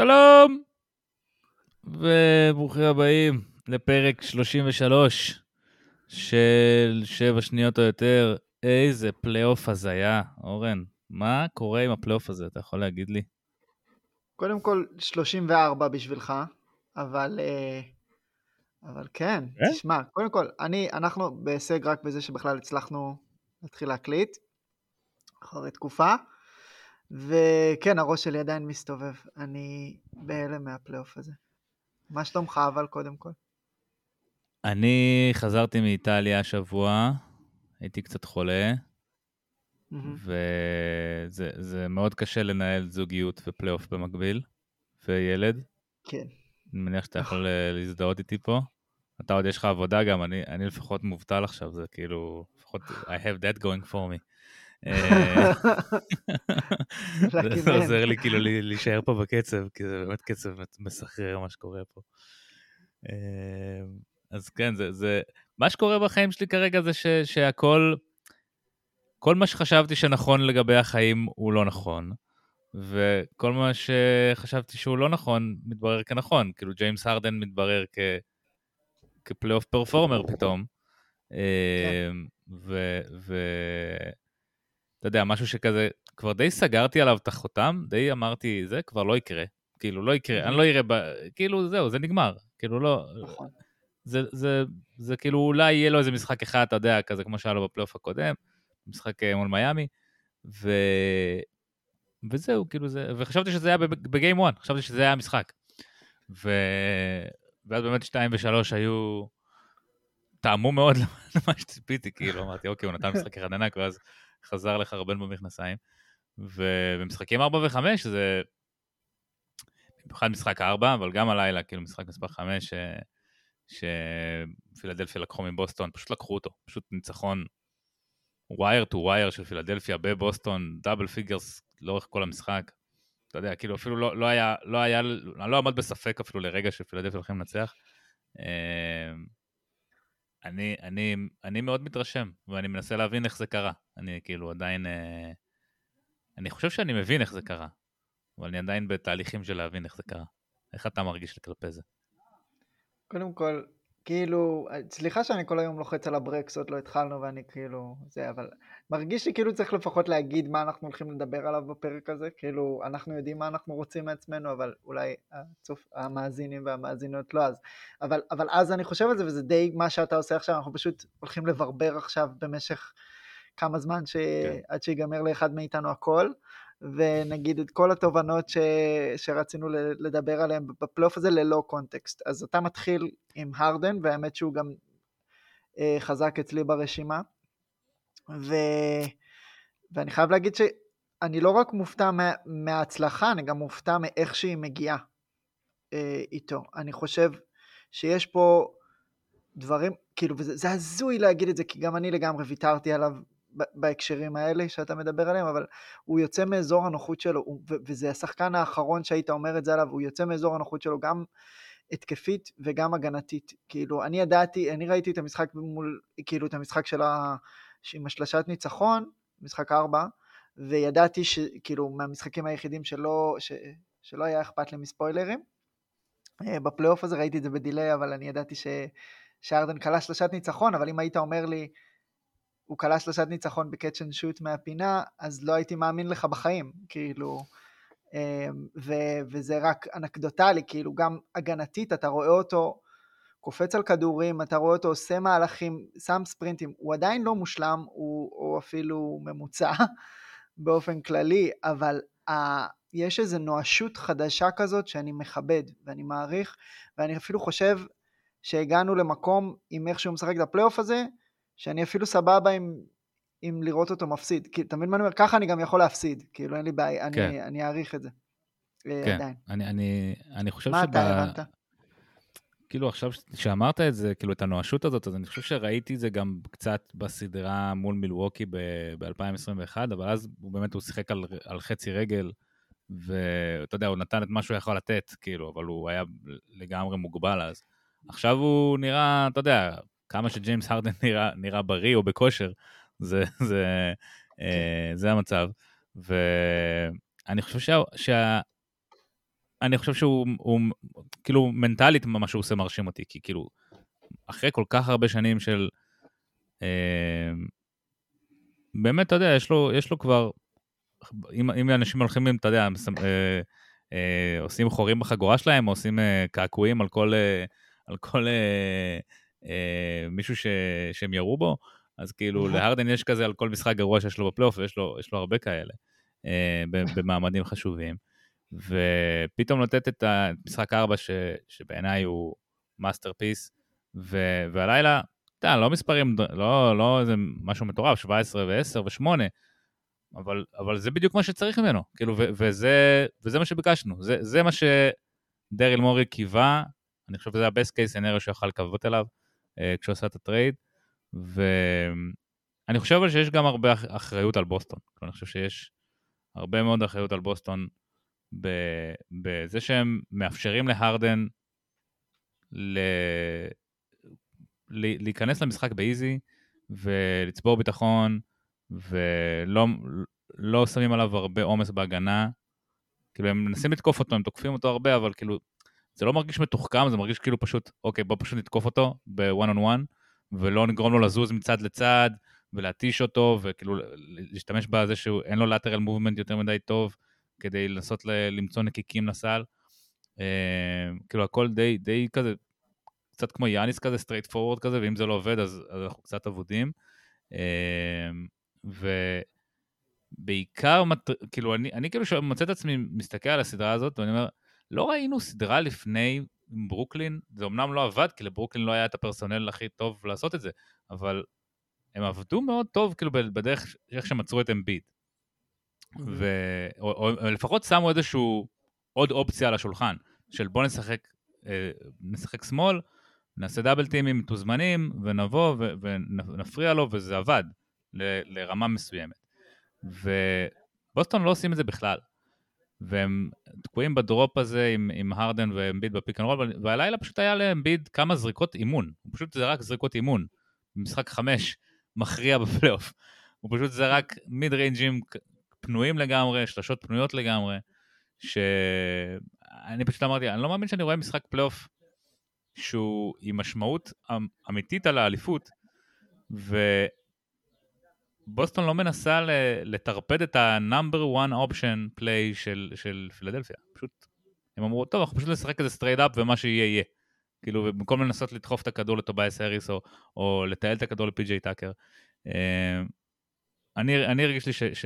שלום, וברוכים הבאים לפרק 33 של שבע שניות או יותר. איזה פלייאוף הזיה, אורן. מה קורה עם הפלייאוף הזה, אתה יכול להגיד לי? קודם כל, 34 בשבילך, אבל, אה, אבל כן, כן? תשמע, קודם כל, אני, אנחנו בהישג רק בזה שבכלל הצלחנו להתחיל להקליט, אחרי תקופה, וכן, הראש שלי עדיין מסתובב, אני בהלם מהפלייאוף הזה. מה שלומך אבל קודם כל? אני חזרתי מאיטליה השבוע, הייתי קצת חולה, מהמם. וזה זה מאוד קשה לנהל זוגיות ופלייאוף במקביל, וילד. כן. אני מניח שאתה יכול אה, להזדהות איתי פה. אתה עוד יש לך עבודה גם, אני, אני לפחות מובטל עכשיו, זה כאילו, לפחות I have that going for me. אה, זה. עוזר לי כאילו להישאר פה בקצב, כי זה באמת קצב מסחרר מה שקורה פה. אה, אז כן, זה, זה, מה שקורה בחיים שלי כרגע זה ש, שהכל, כל מה שחשבתי שנכון לגבי החיים הוא לא נכון, וכל מה שחשבתי שהוא לא נכון מתברר כנכון, כאילו ג'יימס הרדן מתברר כ, כפלייאוף פרפורמר פתאום. אה, ו... ו... אתה יודע, משהו שכזה, כבר די סגרתי עליו את החותם, די אמרתי, זה כבר לא יקרה. כאילו, לא יקרה, אני לא אראה, ב... כאילו, זהו, זה נגמר. כאילו, לא... נכון. זה, זה, זה כאילו, אולי יהיה לו איזה משחק אחד, אתה יודע, כזה כמו שהיה לו בפלייאוף הקודם, משחק אה, מול מיאמי, ו... וזהו, כאילו זה, וחשבתי שזה היה בגיים 1, חשבתי שזה היה המשחק. ו... ואז באמת 2 ו-3 היו, תאמו מאוד למה שציפיתי, כאילו, אמרתי, אוקיי, הוא נתן משחק אחד ענק, ואז חזר לחרבן במכנסיים. ובמשחקים 4 ו-5 זה, במיוחד משחק 4, אבל גם הלילה, כאילו, משחק מספר 5, ש... שפילדלפיה לקחו מבוסטון, פשוט לקחו אותו, פשוט ניצחון wire to wire של פילדלפיה בבוסטון, double figures לאורך כל המשחק. אתה יודע, כאילו אפילו לא, לא היה, לא היה, לא עמד בספק אפילו לרגע שפילדלפיה הולכים לנצח. אני, אני, אני מאוד מתרשם, ואני מנסה להבין איך זה קרה. אני כאילו עדיין, אה, אני חושב שאני מבין איך זה קרה, אבל אני עדיין בתהליכים של להבין איך זה קרה. איך אתה מרגיש כלפי זה? קודם כל, כאילו, סליחה שאני כל היום לוחץ על הברקס, עוד לא התחלנו ואני כאילו, זה, אבל מרגיש לי כאילו צריך לפחות להגיד מה אנחנו הולכים לדבר עליו בפרק הזה, כאילו, אנחנו יודעים מה אנחנו רוצים מעצמנו, אבל אולי הצופ, המאזינים והמאזינות לא אז, אבל, אבל אז אני חושב על זה, וזה די מה שאתה עושה עכשיו, אנחנו פשוט הולכים לברבר עכשיו במשך כמה זמן, ש... כן. עד שיגמר לאחד מאיתנו הכל. ונגיד את כל התובנות ש... שרצינו לדבר עליהן בפלייאוף הזה ללא קונטקסט. אז אתה מתחיל עם הרדן, והאמת שהוא גם אה, חזק אצלי ברשימה. ו... ואני חייב להגיד שאני לא רק מופתע מה... מההצלחה, אני גם מופתע מאיך שהיא מגיעה אה, איתו. אני חושב שיש פה דברים, כאילו, וזה זה הזוי להגיד את זה, כי גם אני לגמרי ויתרתי עליו בהקשרים האלה שאתה מדבר עליהם, אבל הוא יוצא מאזור הנוחות שלו, וזה השחקן האחרון שהיית אומר את זה עליו, הוא יוצא מאזור הנוחות שלו גם התקפית וגם הגנתית. כאילו, אני ידעתי, אני ראיתי את המשחק מול, כאילו, את המשחק של ה... עם השלשת ניצחון, משחק ארבע, וידעתי שכאילו מהמשחקים היחידים שלא, ש, שלא היה אכפת לי מספוילרים. אה, בפלייאוף הזה ראיתי את זה ב delay, אבל אני ידעתי ש, שהרדן קלע שלשת ניצחון, אבל אם היית אומר לי, הוא קלע שלשת ניצחון ב catch and shoot מהפינה, אז לא הייתי מאמין לך בחיים, כאילו, אמ, ו- וזה רק אנקדוטלי, כאילו גם הגנתית, אתה רואה אותו קופץ על כדורים, אתה רואה אותו עושה מהלכים, שם ספרינטים, הוא עדיין לא מושלם, הוא, הוא אפילו ממוצע באופן כללי, אבל ה, יש איזו נואשות חדשה כזאת שאני מכבד ואני מעריך, ואני אפילו חושב שהגענו למקום עם איך שהוא משחק את הפלייאוף הזה, שאני אפילו סבבה עם, עם לראות אותו מפסיד. כי אתה מבין מה אני אומר? ככה אני גם יכול להפסיד, כאילו אין לי בעיה, כן. אני, אני אעריך את זה. אה, כן, עדיין. אני, אני, אני חושב מה שב... אתה הבנת? כאילו עכשיו שאמרת את זה, כאילו את הנואשות הזאת, אז אני חושב שראיתי את זה גם קצת בסדרה מול מילווקי ב-2021, אבל אז הוא באמת, הוא שיחק על, על חצי רגל, ואתה יודע, הוא נתן את מה שהוא יכול לתת, כאילו, אבל הוא היה לגמרי מוגבל אז. עכשיו הוא נראה, אתה יודע, כמה שג'יימס הרדן נראה, נראה בריא או בכושר, זה, זה, אה, זה המצב. ואני חושב שה, שה, אני חושב שהוא, הוא, כאילו, מנטלית מה שהוא עושה מרשים אותי, כי כאילו, אחרי כל כך הרבה שנים של... אה, באמת, אתה יודע, יש לו, יש לו כבר... אם, אם אנשים הולכים, אתה יודע, אה, אה, עושים חורים בחגורה שלהם, או עושים אה, קעקועים על כל, אה, על כל אה, אה, מישהו ש, שהם ירו בו, אז כאילו להרדן יש כזה על כל משחק גרוע שיש לו בפלייאוף, ויש לו, לו הרבה כאלה אה, במעמדים חשובים. ופתאום לתת את המשחק 4, ש, שבעיניי הוא masterpiece, והלילה, אתה יודע, לא מספרים, לא, לא איזה משהו מטורף, 17 ו-10 ו-8, אבל, אבל זה בדיוק מה שצריך ממנו, כאילו, ו- וזה, וזה מה שביקשנו, זה, זה מה שדריל מורי קיווה, אני חושב שזה ה-best case scenario שיכול לקוות אליו כשהוא עשה את ה trade, ואני חושב אבל שיש גם הרבה אחריות על בוסטון, אני חושב שיש הרבה מאוד אחריות על בוסטון בזה שהם מאפשרים להרדן ל... להיכנס למשחק ב easy ולצבור ביטחון ולא לא שמים עליו הרבה עומס בהגנה. כאילו הם מנסים לתקוף אותו, הם תוקפים אותו הרבה, אבל כאילו זה לא מרגיש מתוחכם, זה מרגיש כאילו פשוט, אוקיי, בוא פשוט נתקוף אותו ב-one on one, ולא נגרום לו לזוז מצד לצד, ולהתיש אותו, וכאילו להשתמש בזה שאין לו lateral movement יותר מדי טוב, כדי לנסות ל- למצוא נקיקים לסל. אה, כאילו הכל די, די כזה, קצת כמו יאניס כזה, straight forward כזה, ואם זה לא עובד אז, אז אנחנו קצת אבודים. אה, ובעיקר, כאילו, אני, אני כאילו מוצא את עצמי מסתכל על הסדרה הזאת, ואני אומר, לא ראינו סדרה לפני ברוקלין, זה אמנם לא עבד, כי לברוקלין לא היה את הפרסונל הכי טוב לעשות את זה, אבל הם עבדו מאוד טוב, כאילו, בדרך, איך שהם עצרו את אמביט. ו... או, או, או לפחות שמו איזשהו עוד אופציה על השולחן, של בוא נשחק, אה, נשחק שמאל, נעשה דאבל טימים מתוזמנים, ונבוא ו, ונפריע לו, וזה עבד. ל, לרמה מסוימת. ובוסטון לא עושים את זה בכלל. והם תקועים ב drop הזה עם, עם הרדן ואמביד ב pick and roll, והלילה פשוט היה לאמביד כמה זריקות אימון. הוא פשוט זרק זריקות אימון. במשחק חמש מכריע בפלייאוף. הוא פשוט זרק mid range ים פנויים לגמרי, שלשות פנויות לגמרי, שאני פשוט אמרתי, אני לא מאמין שאני רואה משחק פלייאוף שהוא עם משמעות אמ, אמיתית על האליפות, ו... בוסטון לא מנסה לטרפד את ה-number one option play של, של פילדלפיה. פשוט, הם אמרו, טוב, אנחנו פשוט נשחק איזה straight up ומה שיהיה יהיה. כאילו, במקום לנסות לדחוף את הכדור לטובייס האריס או, או לטייל את הכדור לפי.ג'יי טאקר. אה, אני, אני הרגיש לי ש... ש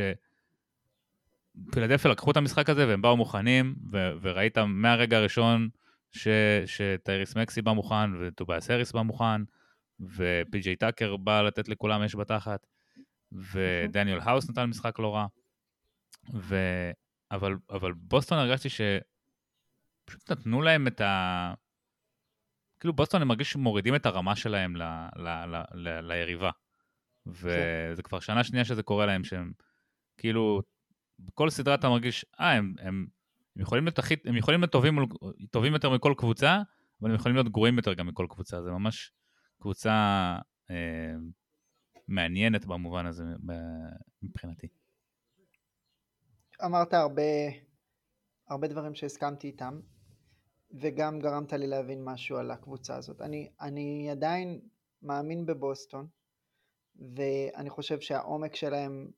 פילדלפיה לקחו את המשחק הזה והם באו מוכנים, ו, וראית מהרגע הראשון שטייריס מקסי בא מוכן, וטובייס האריס בא מוכן, ופי.ג'יי טאקר בא לתת לכולם אש בתחת. ודניאל האוס נתן משחק לא רע. ו... אבל, אבל בוסטון הרגשתי שפשוט נתנו להם את ה... כאילו בוסטון אני מרגיש שמורידים את הרמה שלהם ל... ל... ל... ל... ליריבה. וזה כבר שנה שנייה שזה קורה להם, שהם כאילו, בכל סדרה אתה מרגיש, אה, הם, הם, הם יכולים להיות הכי, הם יכולים להיות טובים, טובים יותר מכל קבוצה, אבל הם יכולים להיות גרועים יותר גם מכל קבוצה, זה ממש קבוצה אה, מעניינת במובן הזה מבחינתי. אמרת הרבה, הרבה דברים שהסכמתי איתם, וגם גרמת לי להבין משהו על הקבוצה הזאת. אני, אני עדיין מאמין בבוסטון, ואני חושב שהעומק שלהם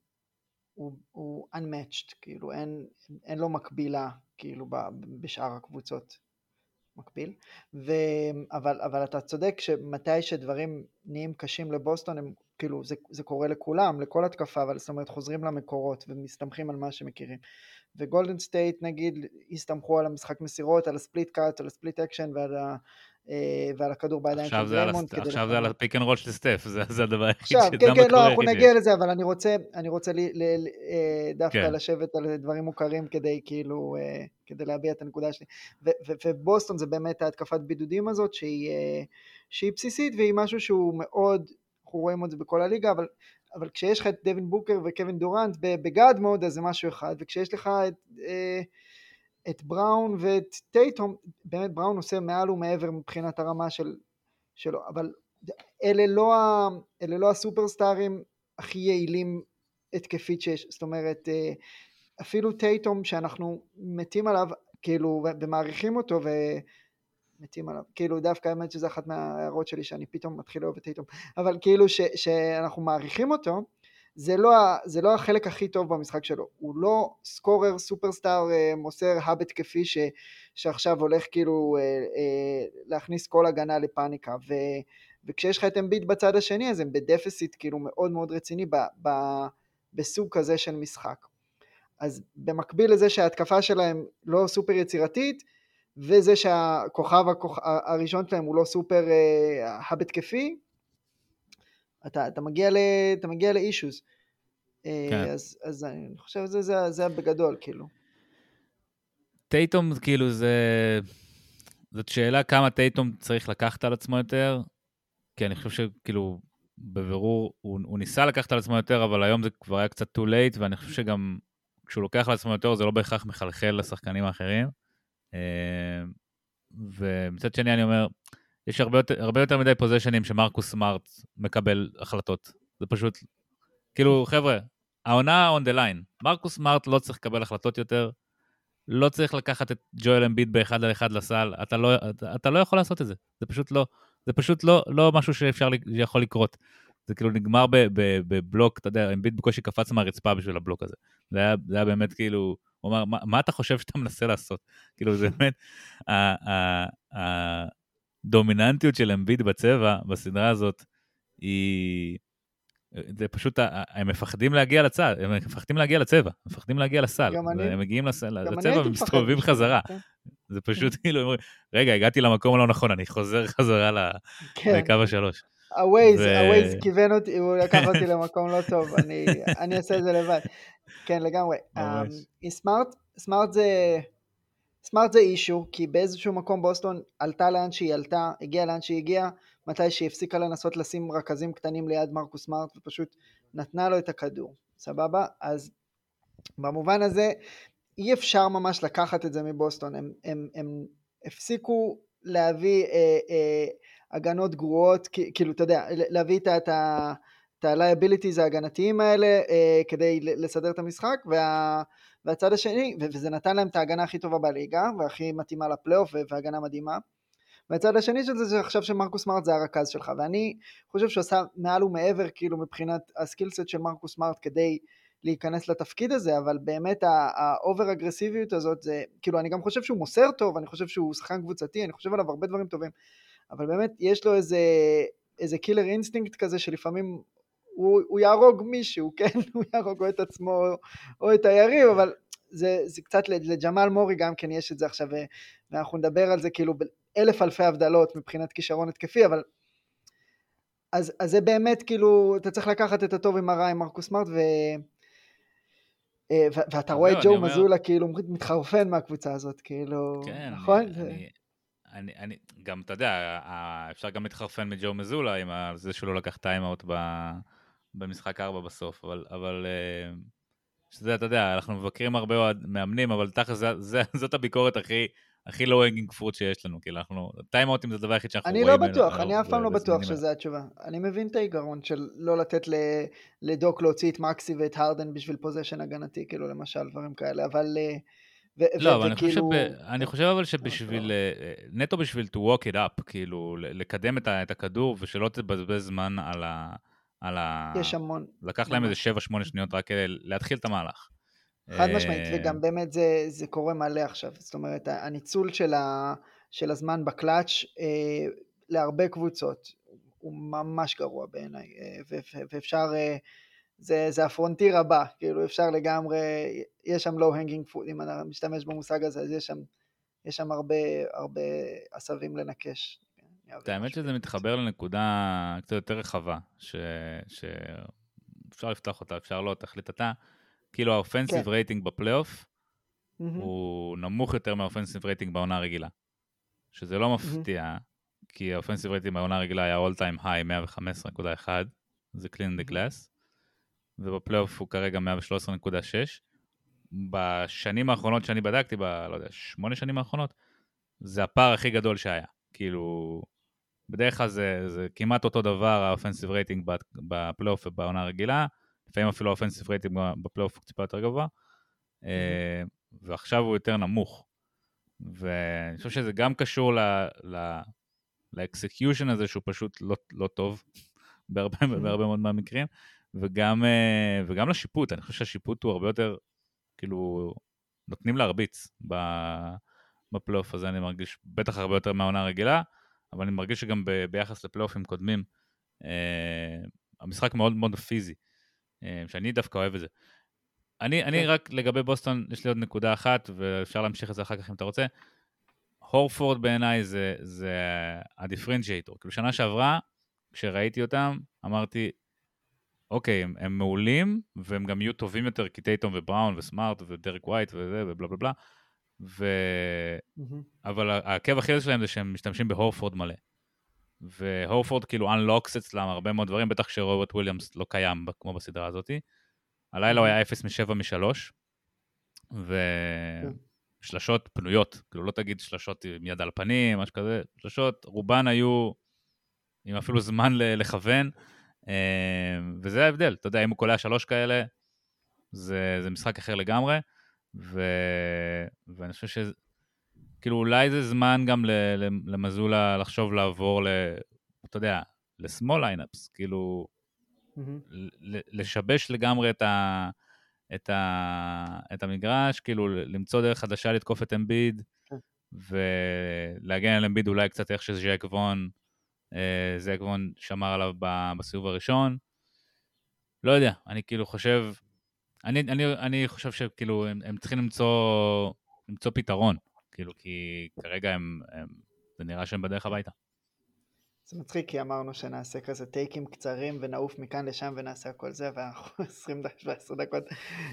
הוא, הוא unmatched, כאילו אין, אין לו מקבילה כאילו בשאר הקבוצות מקביל, ו... אבל, אבל אתה צודק שמתי שדברים נהיים קשים לבוסטון הם כאילו זה, זה קורה לכולם, לכל התקפה, אבל זאת אומרת חוזרים למקורות ומסתמכים על מה שמכירים. וגולדן סטייט נגיד הסתמכו על המשחק מסירות, על ה split cut, על ה split action ועל, ה, אה, ועל הכדור בידיים של דריימונד. עכשיו זה על ה pick and roll של סטף, זה, זה הדבר היחיד עכשיו, כן, כן, לא, אנחנו נגיע לזה, אבל אני רוצה, אני רוצה לי, ל, ל, אה, דווקא כן. לשבת על דברים מוכרים כדי כאילו, אה, כדי להביע את הנקודה שלי. ו, ו, ובוסטון זה באמת ההתקפת בידודים הזאת, שהיא, שהיא בסיסית והיא משהו שהוא מאוד אנחנו רואים את זה בכל הליגה, אבל, אבל כשיש לך את דווין בוקר וקווין דורנט בגאד מוד, אז זה משהו אחד, וכשיש לך את, אה, את בראון ואת טייטום, באמת בראון עושה מעל ומעבר מבחינת הרמה של, שלו, אבל אלה לא, אלה לא הסופרסטארים הכי יעילים התקפית שיש, זאת אומרת, אה, אפילו טייטום שאנחנו מתים עליו, כאילו, ומעריכים אותו ומתים עליו. כאילו, דווקא האמת שזו אחת מההערות שלי, שאני פתאום מתחיל לאהוב את טייטום. אבל כאילו, ש, שאנחנו מעריכים אותו, זה לא, זה לא החלק הכי טוב במשחק שלו. הוא לא סקורר, סופרסטאר, אה, מוסר האב התקפי ש, שעכשיו הולך כאילו אה, אה, להכניס כל הגנה לפאניקה. ו, וכשיש לך את אמביט בצד השני, אז הם בדפיסיט כאילו מאוד מאוד רציני ב, ב, בסוג כזה של משחק. אז במקביל לזה שההתקפה שלהם לא סופר יצירתית, וזה שהכוכב הכוכ... הראשון שלהם הוא לא סופר האב התקפי, אתה, אתה מגיע, ל, אתה מגיע לאישוז. אה, כן. אז, אז אני חושב שזה זה, זה בגדול, כאילו. טייטום, כאילו, זה... זאת שאלה כמה טייטום צריך לקחת על עצמו יותר, כי אני חושב שכאילו, בבירור, הוא, הוא ניסה לקחת על עצמו יותר, אבל היום זה כבר היה קצת too late, ואני חושב שגם כשהוא לוקח על עצמו יותר, זה לא בהכרח מחלחל לשחקנים האחרים. אה, ומצד שני, אני אומר, יש הרבה יותר, הרבה יותר מדי פוזיישנים שמרקוס סמארט מקבל החלטות. זה פשוט, כאילו, חבר'ה, העונה on the line. מרקוס סמארט לא צריך לקבל החלטות יותר, לא צריך לקחת את ג'ואל אמביט באחד על אחד לסל, אתה לא, אתה, אתה לא יכול לעשות את זה. זה פשוט לא, זה פשוט לא, לא משהו שאפשר, שיכול לקרות. זה כאילו נגמר בבלוק, אתה יודע, אמביט בקושי קפץ מהרצפה בשביל הבלוק הזה. זה היה, זה היה באמת כאילו, הוא אמר, מה, מה אתה חושב שאתה מנסה לעשות? כאילו, זה באמת, הדומיננטיות של אמביט בצבע, בסדרה הזאת, היא... זה פשוט, הם מפחדים להגיע לצד, הם מפחדים להגיע לצבע, מפחדים להגיע לסל. הם מגיעים לצבע ומסתובבים חזרה. כן. זה פשוט. כאילו, רגע, הגעתי למקום הלא נכון, אני חוזר חזרה כן. לקו השלוש. הווייז כיוון אותי, הוא לקח אותי למקום לא טוב, אני אעשה את זה לבד. כן, לגמרי. סמארט, אמ, סמארט זה... סמארט זה אישו, כי באיזשהו מקום בוסטון עלתה לאן שהיא עלתה, הגיעה לאן שהיא הגיעה, מתי שהיא הפסיקה לנסות לשים רכזים קטנים ליד מרקוס סמארט ופשוט נתנה לו את הכדור, סבבה? אז במובן הזה אי אפשר ממש לקחת את זה מבוסטון, הם, הם, הם הפסיקו להביא אה, אה, הגנות גרועות, כאילו אתה יודע, להביא את ה... את ה-liabilities ההגנתיים האלה אה, כדי לסדר את המשחק וה, והצד השני, וזה נתן להם את ההגנה הכי טובה בליגה והכי מתאימה לפלייאוף והגנה מדהימה. והצד השני של זה זה עכשיו שמרקוס סמארט זה הרכז שלך ואני חושב שהוא עשה מעל ומעבר כאילו מבחינת ה skill set של מרקוס סמארט כדי להיכנס לתפקיד הזה אבל באמת ה over אגרסיביות הזאת זה כאילו אני גם חושב שהוא מוסר טוב אני חושב שהוא שחקן קבוצתי אני חושב עליו הרבה דברים טובים אבל באמת יש לו איזה איזה killer instinct כזה שלפעמים הוא, הוא יהרוג מישהו, כן? הוא יהרוג או את עצמו או את היריב, אבל זה, זה קצת לג'מאל מורי גם כן יש את זה עכשיו, ואנחנו נדבר על זה כאילו באלף אלפי הבדלות מבחינת כישרון התקפי, אבל... אז, אז זה באמת כאילו, אתה צריך לקחת את הטוב עם הרע עם מרקוס מרט, ו... אה, ו- ואתה רואה את ג'ו מזולה כאילו מתחרפן מהקבוצה הזאת, כאילו, כן, נכון? אני, אני, אני, גם, אתה יודע, אפשר גם להתחרפן מג'ו מזולה עם זה שהוא לא לקח טיימאוט במשחק 4 בסוף, אבל, אבל אה, שזה, אתה יודע, אנחנו מבקרים הרבה מאמנים, אבל תכל'ס זאת הביקורת הכי, הכי low hanging fruit שיש לנו, כאילו אנחנו, טיימאוטים זה הדבר היחיד שאנחנו רואים. אני לא בטוח, אני אף פעם לא בטוח שזה התשובה. אני מבין את ההיגיון של לא לתת לדוק להוציא את מקסי ואת הרדן בשביל possession הגנתי, כאילו למשל, דברים כאלה, אבל... אה, ו- לא, אבל אני חושב, אני חושב אבל שבשביל, אה, נטו בשביל to walk it up, כאילו, לקדם את הכדור ושלא תבזבז זמן על ה... על ה... יש המון. לקח להם איזה 7-8 שניות רק כדי להתחיל את המהלך. חד משמעית, אה, וגם באמת זה, זה קורה מלא עכשיו. זאת אומרת, הניצול של, ה, של הזמן בקלאץ' אה, להרבה קבוצות הוא ממש גרוע בעיניי, אה, ואפשר, אה, זה, זה ה frontier הבא, כאילו אפשר לגמרי, יש שם low hanging fruit, אם אתה משתמש במושג הזה, אז יש שם, יש שם הרבה, הרבה עשבים לנקש. את האמת שזה מתחבר לנקודה קצת יותר רחבה, שאפשר לפתוח אותה, אפשר לא, תחליט אתה. כאילו ה offensive כן. רייטינג בפלייאוף הוא נמוך יותר מה offensive rating בעונה הרגילה. שזה לא מפתיע, כי ה offensive rating בעונה הרגילה היה all time high 115.1, זה clean the glass, ובפלייאוף הוא כרגע 113.6. בשנים האחרונות שאני בדקתי, ב... לא יודע, שמונה שנים האחרונות, זה הפער הכי גדול שהיה. כאילו, בדרך כלל זה, זה כמעט אותו דבר ה offensive rating בפלייאוף ובעונה הרגילה, לפעמים אפילו ה offensive rating בפלייאוף הוא טיפה יותר גבוה, mm-hmm. ועכשיו הוא יותר נמוך. ואני חושב שזה גם קשור ל... ל... ל execution הזה שהוא פשוט לא, לא טוב בהרבה, בהרבה מאוד מהמקרים, וגם, אה, וגם לשיפוט, אני חושב שהשיפוט הוא הרבה יותר, כאילו, נותנים להרביץ בפלייאוף הזה, אני מרגיש בטח הרבה יותר מהעונה הרגילה, אבל אני מרגיש שגם ב, ביחס לפלייאופים קודמים, אה, המשחק מאוד מאוד פיזי, אה, שאני דווקא אוהב את זה. אני, אני כן. רק לגבי בוסטון, יש לי עוד נקודה אחת, ואפשר להמשיך את זה אחר כך אם אתה רוצה. הורפורד בעיניי זה, זה הדיפרנציאטור. כאילו, שנה שעברה, כשראיתי אותם, אמרתי, אוקיי, הם, הם מעולים, והם גם יהיו טובים יותר, כי טייטום ובראון וסמארט ודרק ווייט וזה, ובלה בלה בלה. ו... Mm-hmm. אבל העקב אכילס שלהם זה שהם משתמשים בהורפורד מלא. והורפורד כאילו unlocks אצלם הרבה מאוד דברים, בטח כשרוברט וויליאמס לא קיים כמו בסדרה הזאתי. הלילה הוא היה 0 מ-7 מ-3, ושלשות פנויות, כאילו לא תגיד שלשות עם יד על פנים, משהו כזה, שלשות, רובן היו עם אפילו זמן לכוון, וזה ההבדל, אתה יודע, אם הוא קולע שלוש כאלה, זה, זה משחק אחר לגמרי, ו... ואני חושב ש... כאילו אולי זה זמן גם למזולה לחשוב לעבור ל... אתה יודע, ל small lineups, כאילו, לשבש לגמרי את, ה, את, ה, את המגרש, כאילו למצוא דרך חדשה לתקוף את אמביד, כן. ולהגן על אמביד אולי קצת איך שז'ק וון, אה, ז'ק וון שמר עליו בסיבוב הראשון. לא יודע, אני כאילו חושב, אני, אני, אני חושב שכאילו הם, הם צריכים למצוא, למצוא פתרון, כאילו, כי כרגע הם, הם, זה נראה שהם בדרך הביתה. זה מצחיק כי אמרנו שנעשה כזה טייקים קצרים ונעוף מכאן לשם ונעשה הכל זה ואנחנו 20 10 דקות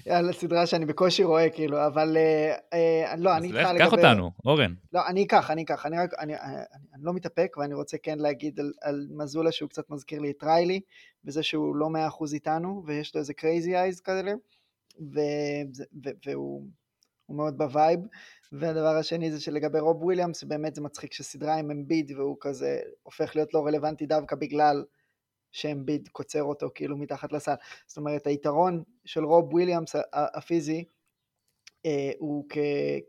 על הסדרה שאני בקושי רואה כאילו אבל אה, אה, לא אני איתך לגבי... אז קח אותנו אורן. לא אני אקח אני אקח אני רק אני, אני, אני לא מתאפק ואני רוצה כן להגיד על, על מזולה שהוא קצת מזכיר לי את ריילי בזה שהוא לא 100% איתנו ויש לו איזה crazy eyes כאלה והוא מאוד ב vibe והדבר השני זה שלגבי רוב וויליאמס, באמת זה מצחיק שסדרה עם אמביד והוא כזה הופך להיות לא רלוונטי דווקא בגלל שאמביד קוצר אותו כאילו מתחת לסל. זאת אומרת היתרון של רוב וויליאמס הפיזי אה, הוא כ-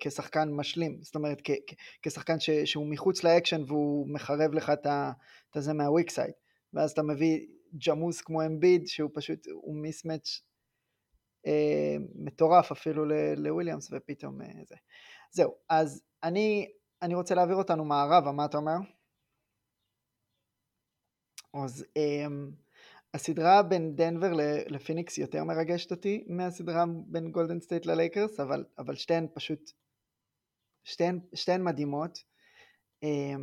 כשחקן משלים, זאת אומרת כ- כ- כשחקן ש- שהוא מחוץ לאקשן והוא מחרב לך את זה מה weak ואז אתה מביא ג'מוס כמו אמביד שהוא פשוט, הוא mismatch מטורף אפילו לוויליאמס ופתאום אה, זה. זהו, אז אני, אני רוצה להעביר אותנו מערבה, מה אתה אומר? אז אה, הסדרה בין דנבר לפיניקס יותר מרגשת אותי מהסדרה בין גולדן סטייט ללייקרס, אבל, אבל שתיהן פשוט, שתיהן, שתיהן מדהימות. אה,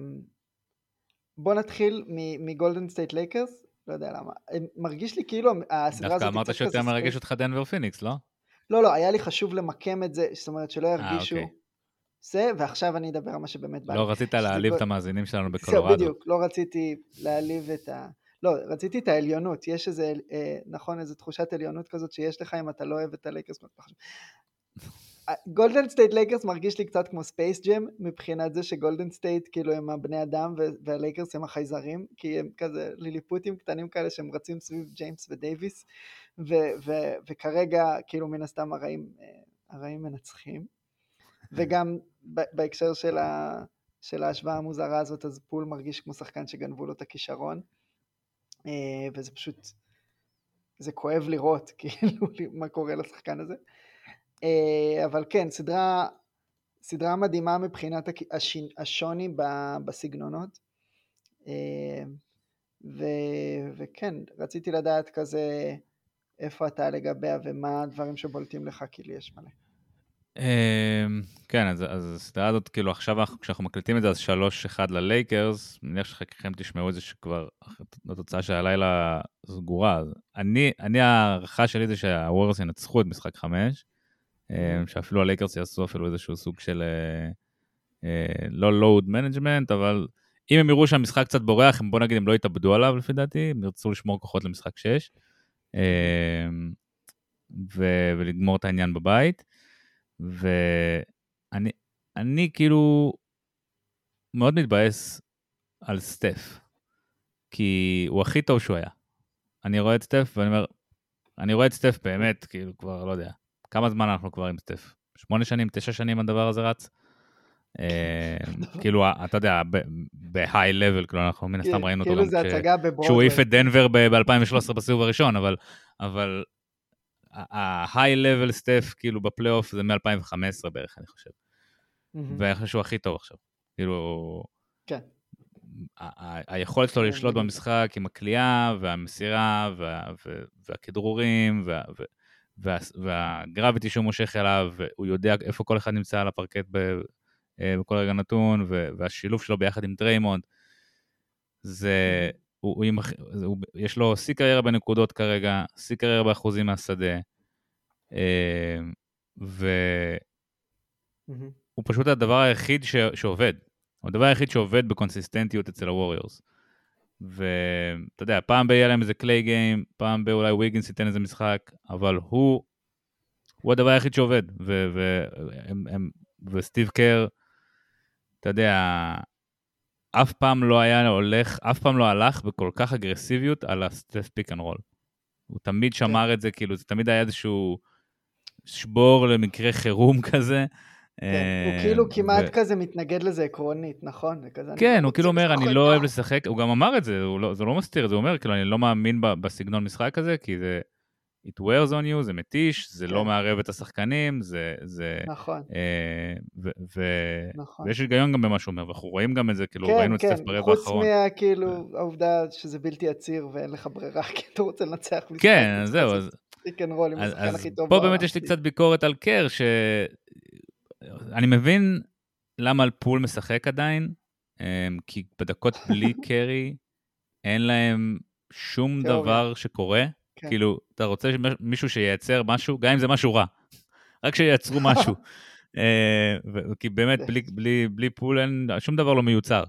בוא נתחיל מגולדן סטייט לייקרס, לא יודע למה, מרגיש לי כאילו הסדרה הזאת... דווקא אמרת שיותר מרגש אותך דנבר פיניקס, לא? לא, לא, היה לי חשוב למקם את זה, זאת אומרת שלא אה, ירגישו... אוקיי. זה, ועכשיו אני אדבר על מה שבאמת בא. לא רצית להעליב את המאזינים שלנו בקולורדו. זהו, בדיוק, לא רציתי להעליב את ה... לא, רציתי את העליונות, יש איזה, אה, נכון, איזה תחושת עליונות כזאת שיש לך אם אתה לא אוהב את הלייקרס. גולדן סטייט לייקרס מרגיש לי קצת כמו ספייס ג'ם מבחינת זה שגולדן סטייט כאילו הם הבני אדם והלייקרס הם החייזרים כי הם כזה ליליפוטים קטנים כאלה שהם רצים סביב ג'יימס ודייוויס וכרגע כאילו מן הסתם הרעים, אה, הרעים מנצחים. וגם בהקשר של, ה, של ההשוואה המוזרה הזאת אז פול מרגיש כמו שחקן שגנבו לו את הכישרון אה, וזה פשוט זה כואב לראות כאילו מה קורה לשחקן הזה אבל כן, סדרה, סדרה מדהימה מבחינת השוני בסגנונות. אה, ו, וכן, רציתי לדעת כזה איפה אתה לגביה ומה הדברים שבולטים לך, כי לי יש מלא. אמ, כן, אז, אז הסדרה הזאת, כאילו עכשיו כשאנחנו מקליטים את זה, אז 3-1 ללייקרס, מניח שחלקכם תשמעו את זה שכבר התוצאה של הלילה סגורה. אני, אני ההערכה שלי זה שהווריורס ינצחו את משחק 5, אה, שאפילו הלייקרס יעשו אפילו איזשהו סוג של אה, אה, לא load management, אבל אם הם יראו שהמשחק קצת בורח, בוא נגיד הם לא יתאבדו עליו לפי דעתי, הם ירצו לשמור כוחות למשחק 6 ו- ולגמור את העניין בבית. ואני אני כאילו מאוד מתבאס על סטף, כי הוא הכי טוב שהוא היה. אני רואה את סטף ואני אומר, אני רואה את סטף באמת, כאילו כבר, לא יודע, כמה זמן אנחנו כבר עם סטף? שמונה שנים, תשע שנים הדבר הזה רץ? אה, כאילו, אתה יודע, בהיי לבל, כאילו, אנחנו מן הסתם ראינו אותו כאילו גם. כשהוא העיף את דנבר ב-2013 בסיבוב הראשון, אבל, ה high level סטף, כאילו, בפלייאוף זה מ-2015 בערך, אני חושב. ואני חושב שהוא הכי טוב עכשיו. כאילו, כן. היכולת שלו כן, לשלוט. במשחק עם הקליעה והמסירה והכדרורים וה- וה gravity שהוא מושך אליו, הוא יודע איפה כל אחד נמצא על הפרקט ב- אה, בכל רגע נתון, ו- והשילוב שלו ביחד עם דריימונד, זה, הוא, הוא, הוא, יש לו שיא קריירה בנקודות כרגע, שיא קריירה באחוזים מהשדה, אה, והוא. פשוט הדבר היחיד ש, שעובד. הוא הדבר היחיד שעובד בקונסיסטנטיות אצל הווריורס. ואתה יודע, פעם ב- יהיה להם איזה קליי גיים, פעם ב- אולי ויגינס ייתן איזה משחק, אבל הוא, הוא הדבר היחיד שעובד. ו- ו- הם- הם- וסטיב קר, אתה יודע, אף פעם לא היה הולך, אף פעם לא הלך בכל כך אגרסיביות על הסטף pick and roll. הוא תמיד שמר את זה, כאילו, זה תמיד היה איזשהו שבור למקרה חירום כזה. כן, אה, הוא כאילו כמעט ו- כזה מתנגד לזה עקרונית, נכון? זה כן, הוא כאילו אומר, אני לא אוהב ככה." לשחק, הוא גם אמר את זה, הוא לא, זה לא מסתיר זה, אומר, כאילו, אני לא מאמין בסגנון משחק הזה, כי זה, it wears on you, זה מתיש, זה לא כן. מערב את השחקנים, זה, זה, נכון, אה, ו, ו, נכון. ויש היגיון גם במה שהוא אומר, ואנחנו רואים גם את זה, כאילו, כן, ראינו את כן, סטף ברבע חוץ האחרון. מה, כאילו, העובדה שזה בלתי עציר ואין לך ברירה, כי אתה רוצה לנצח משחק. כן, זהו, אז, רול אז, אז. פה. באמת יש לי קצת ביקורת על קר, ש... אני מבין למה פול משחק עדיין, אמ, כי בדקות בלי קרי אין להם שום. דבר שקורה. כן. כאילו, אתה רוצה מישהו שייצר משהו, גם אם זה משהו רע, רק שייצרו משהו. אה, כי באמת. בלי, בלי, בלי פול אין, שום דבר לא מיוצר.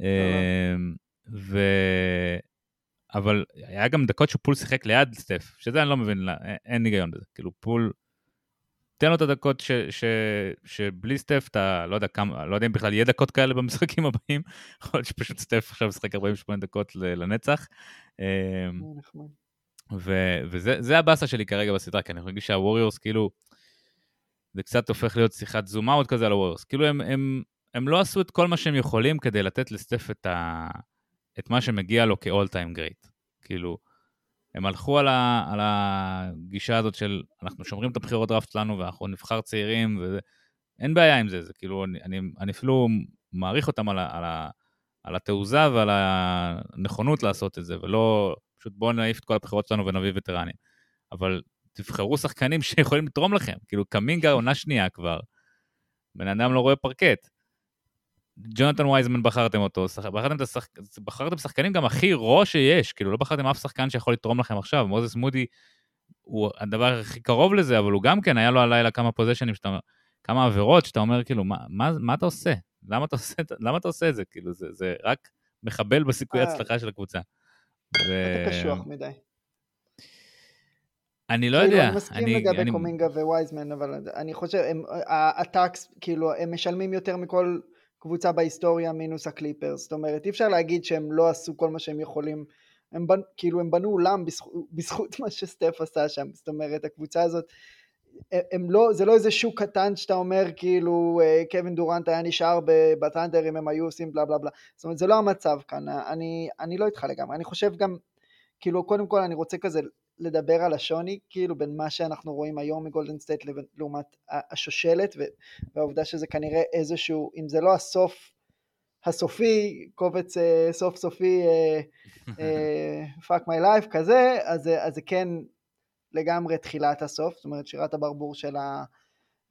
אמ, ו... אבל היה גם דקות שפול שיחק ליד סטף, שזה אני לא מבין, לא, אין היגיון בזה. כאילו, פול, תן לו את הדקות ש, ש, שבלי סטף, אתה לא יודע כמה, לא יודע אם בכלל יהיה דקות כאלה במשחקים הבאים, יכול להיות שפשוט סטף עכשיו משחק 48 דקות לנצח. אמ, אה. ו- וזה זה הבאסה שלי כרגע בסדרה, כי אני מרגיש שהווריורס כאילו, זה קצת הופך להיות שיחת זום אאוט כזה על הווריורס. כאילו הם, הם, הם לא עשו את כל מה שהם יכולים כדי לתת לסטף את, ה, את מה שמגיע לו כ-all time great. כאילו, הם הלכו על, ה, על הגישה הזאת של אנחנו שומרים את הבחירות דראפט שלנו ואנחנו נבחר צעירים, וזה, אין בעיה עם זה, זה כאילו, אני, אני, אני אפילו מעריך אותם על, ה, על, ה, על התעוזה ועל הנכונות לעשות את זה, ולא פשוט בואו נעיף את כל הבחירות שלנו ונביא וטרנים. אבל תבחרו שחקנים שיכולים לתרום לכם, כאילו קמינגה עונה שנייה כבר, בן אדם לא רואה פרקט. ג'ונתן וייזמן בחרתם אותו. בחרתם, השח... בחרתם שחקנים גם הכי רו שיש, כאילו לא בחרתם אף שחקן שיכול לתרום לכם עכשיו, מוזס מודי הוא הדבר הכי קרוב לזה, אבל הוא גם כן, היה לו הלילה כמה פוזיישנים, שאתה... כמה עבירות, שאתה אומר כאילו, מה, מה, מה אתה עושה? למה אתה עושה, למה אתה עושה את זה? כאילו, זה, זה רק מחבל בסיכוי אה. ההצלחה של הקבוצה. ו... אתה קשוח מדי. אני לא כאילו, יודע. אני מסכים אני, לגבי אני, קומינגה ווייזמן, אבל אני חושב, הם- ה- הטקס, כאילו, הם משלמים יותר מכל קבוצה בהיסטוריה מינוס הקליפרס. זאת אומרת, אי אפשר להגיד שהם לא עשו כל מה שהם יכולים. הם בנ, כאילו, הם בנו אולם בזכות, בזכות מה שסטף עשה שם. זאת אומרת, הקבוצה הזאת, הם- לא, זה לא איזה שוק קטן שאתה אומר, כאילו, אה, קווין דורנט היה נשאר בת'אנדר אם הם היו עושים בלה בלה בלה. זאת אומרת, זה לא המצב כאן. אני, אני לא איתך לגמרי. אני חושב גם, כאילו, קודם כל אני רוצה כזה לדבר על השוני, כאילו בין מה שאנחנו רואים היום מגולדן סטייט לעומת השושלת, והעובדה שזה כנראה איזשהו, אם זה לא הסוף הסופי, קובץ אה, סוף סופי, אה, fuck my life כזה, אז, זה- אז זה כן לגמרי תחילת הסוף, זאת אומרת שירת הברבור של, ה,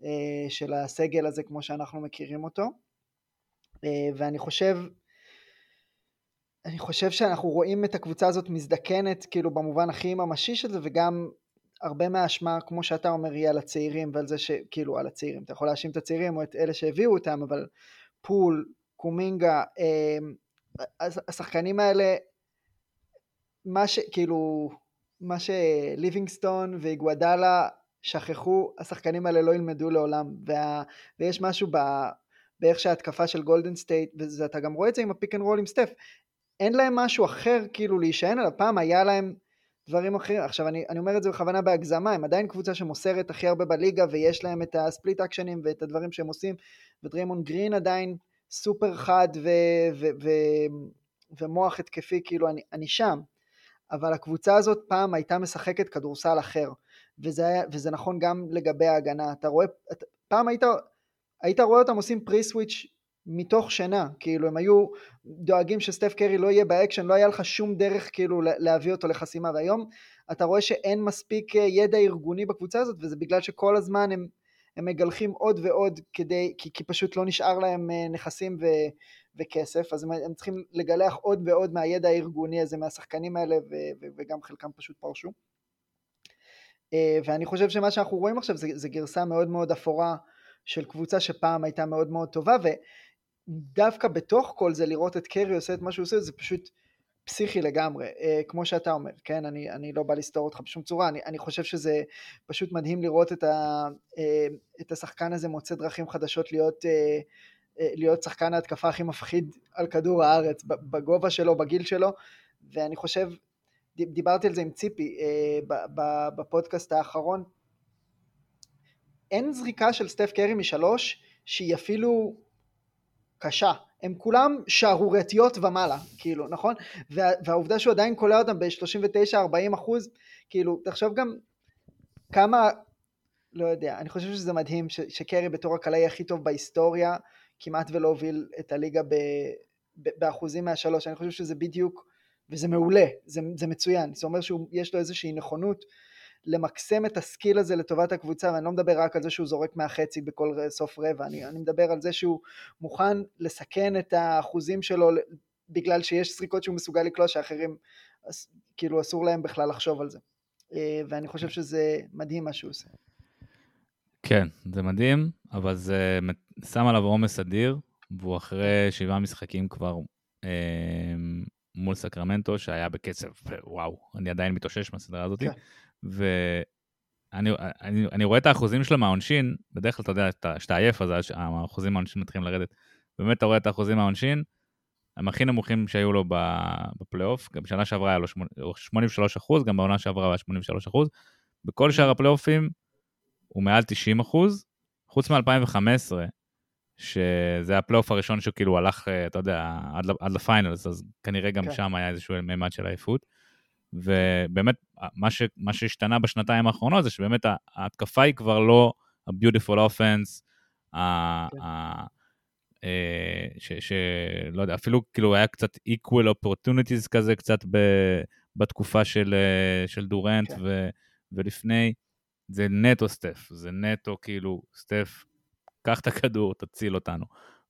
אה, של הסגל הזה כמו שאנחנו מכירים אותו, אה, ואני חושב, אני חושב שאנחנו רואים את הקבוצה הזאת מזדקנת כאילו במובן הכי ממשי של זה וגם הרבה מהאשמה כמו שאתה אומר היא על הצעירים ועל זה שכאילו על הצעירים. אתה יכול להאשים את הצעירים או את אלה שהביאו אותם אבל פול, קומינגה, אה, השחקנים האלה מה שכאילו מה שליבינגסטון ואיגוודאלה שכחו השחקנים האלה לא ילמדו לעולם. וה, ויש משהו ב, באיך שההתקפה של גולדן סטייט ואתה גם רואה את זה עם ה pick and roll עם סטף אין להם משהו אחר כאילו להישען עליו, פעם היה להם דברים אחרים. עכשיו, אני, אני אומר את זה בכוונה בהגזמה, הם עדיין קבוצה שמוסרת הכי הרבה בליגה, ויש להם את ה split action ים ואת הדברים שהם עושים, ודריימון גרין עדיין סופר חד ו, ו, ו, ומוח התקפי, כאילו, אני, אני שם. אבל הקבוצה הזאת פעם הייתה משחקת כדורסל אחר, וזה, היה, וזה נכון גם לגבי ההגנה. אתה רואה, אתה, פעם היית, היית רואה אותם עושים pre switch מתוך שינה, כאילו הם היו דואגים שסטף קרי לא יהיה באקשן, לא היה לך שום דרך כאילו להביא אותו לחסימה, והיום אתה רואה שאין מספיק אה, ידע ארגוני בקבוצה הזאת, וזה בגלל שכל הזמן הם, הם מגלחים עוד ועוד כדי, כי, כי פשוט לא נשאר להם אה, נכסים ו, וכסף, אז הם, הם צריכים לגלח עוד ועוד מהידע הארגוני הזה, מהשחקנים האלה, ו, ו, וגם חלקם פשוט פרשו. אה, ואני חושב שמה שאנחנו רואים עכשיו זה, זה גרסה מאוד מאוד אפורה של קבוצה שפעם הייתה מאוד מאוד טובה, ו... דווקא בתוך כל זה לראות את קרי עושה את מה שהוא עושה זה פשוט פסיכי לגמרי, אה, כמו שאתה אומר, כן, אני, אני לא בא לסתור אותך בשום צורה, אני, אני חושב שזה פשוט מדהים לראות את, ה, אה, את השחקן הזה מוצא דרכים חדשות להיות, אה, אה, להיות שחקן ההתקפה הכי מפחיד על כדור הארץ, בגובה שלו, בגיל שלו, ואני חושב, דיברתי על זה עם ציפי אה, בפודקאסט האחרון, אין זריקה של סטף קרי משלוש שהיא אפילו קשה, הם כולם שערורייתיות ומעלה, כאילו, נכון? וה, והעובדה שהוא עדיין קולע אותם ב-39-40 אחוז, כאילו, תחשוב גם כמה, לא יודע, אני חושב שזה מדהים ש, שקרי בתור הקלעי הכי טוב בהיסטוריה, כמעט ולא הוביל את הליגה ב, ב, באחוזים מהשלוש, אני חושב שזה בדיוק, וזה מעולה, זה, זה מצוין, זה אומר שיש לו איזושהי נכונות למקסם את הסקיל הזה לטובת הקבוצה, ואני לא מדבר רק על זה שהוא זורק מהחצי בכל סוף רבע, אני, אני מדבר על זה שהוא מוכן לסכן את האחוזים שלו בגלל שיש סריקות שהוא מסוגל לקלוע שאחרים כאילו אסור להם בכלל לחשוב על זה. אה, ואני חושב שזה מדהים מה שהוא עושה. כן, זה מדהים, אבל זה שם עליו עומס אדיר, והוא אחרי שבעה משחקים כבר אה, מול סקרמנטו, שהיה בקצב, וואו, אני עדיין מתאושש מהסדרה הזאת. כן. ואני אני, אני רואה את האחוזים שלו מהעונשין, בדרך כלל אתה יודע, כשאתה עייף אז האחוזים מהעונשין מתחילים לרדת. באמת אתה רואה את האחוזים מהעונשין, הם הכי נמוכים שהיו לו בפלייאוף, גם בשנה שעברה היה לו 83 אחוז, גם בעונה שעברה היה 83 אחוז. בכל שאר הפלייאופים הוא מעל 90 אחוז, חוץ מ-2015, שזה הפלייאוף הראשון שכאילו הלך, אה, אתה יודע, עד, עד ל finals, אז כנראה גם כן. שם היה איזשהו מימד של עייפות. ובאמת, מה, ש, מה שהשתנה בשנתיים האחרונות זה שבאמת ההתקפה היא כבר לא ה beautiful offense, כן. אה, שלא יודע, אפילו כאילו היה קצת equal opportunities כזה, קצת ב, בתקופה של, אה, של דורנט כן. ו, ולפני, זה נטו סטף, זה נטו כאילו, סטף, קח את הכדור, תציל אותנו.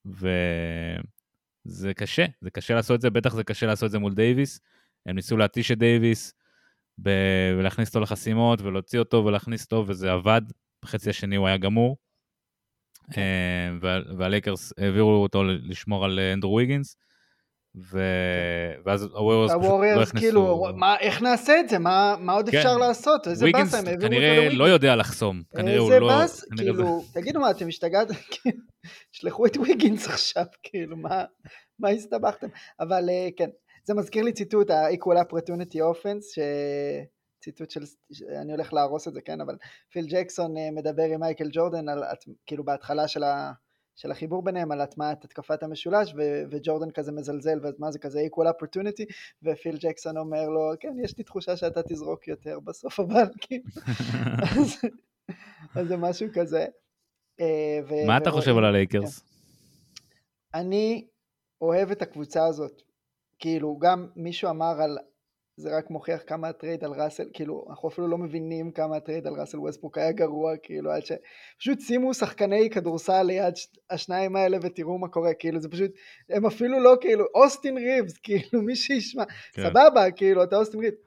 וזה קשה, זה קשה לעשות את זה, בטח זה קשה לעשות את זה מול דייוויס. הם ניסו להתיש את דייוויס ב- ולהכניס אותו לחסימות ולהוציא אותו ולהכניס אותו, וזה עבד. בחצי השני הוא היה גמור. כן. אה, והלייקרס העבירו אותו לשמור על אה, אנדרו ויגינס. ו... כן. ואז הוויורס פשוט לא הכניסו... כאילו, מה, איך נעשה את זה? מה, מה עוד כן. אפשר לעשות? איזה באס הם העבירו אותו כנראה לא יודע לחסום. כנראה הוא לא... איזה באס? כאילו, זה... תגידו מה, אתם השתגעתם? תשלחו את ויגינס עכשיו, כאילו, מה, מה הסתבכתם? אבל אה, כן, זה מזכיר לי ציטוט, ה-Equal Opportunity Offense, ש... ציטוט של, אני הולך להרוס את זה, כן, אבל פיל ג'קסון אה, מדבר עם מייקל ג'ורדן, על, כאילו בהתחלה של, ה, של החיבור ביניהם, על הטמעת התקפת המשולש, ו, וג'ורדן כזה מזלזל, ומה זה כזה equal opportunity, ופיל ג'קסון אומר לו, כן, יש לי תחושה שאתה תזרוק יותר בסוף, אבל כאילו, אז, אז זה משהו כזה. אה, ו, מה אתה חושב על הלייקרס? כן. אני אוהב את הקבוצה הזאת. כאילו גם מישהו אמר על זה רק מוכיח כמה הטרייד על ראסל, כאילו אנחנו אפילו לא מבינים כמה הטרייד על ראסל ווסטבוק היה גרוע, כאילו עד ש... פשוט שימו שחקני כדורסל ליד השניים האלה ותראו מה קורה, כאילו זה פשוט, הם אפילו לא כאילו, אוסטין ריבס, כאילו מי שישמע, כן. סבבה, כאילו אתה אוסטין ריבס,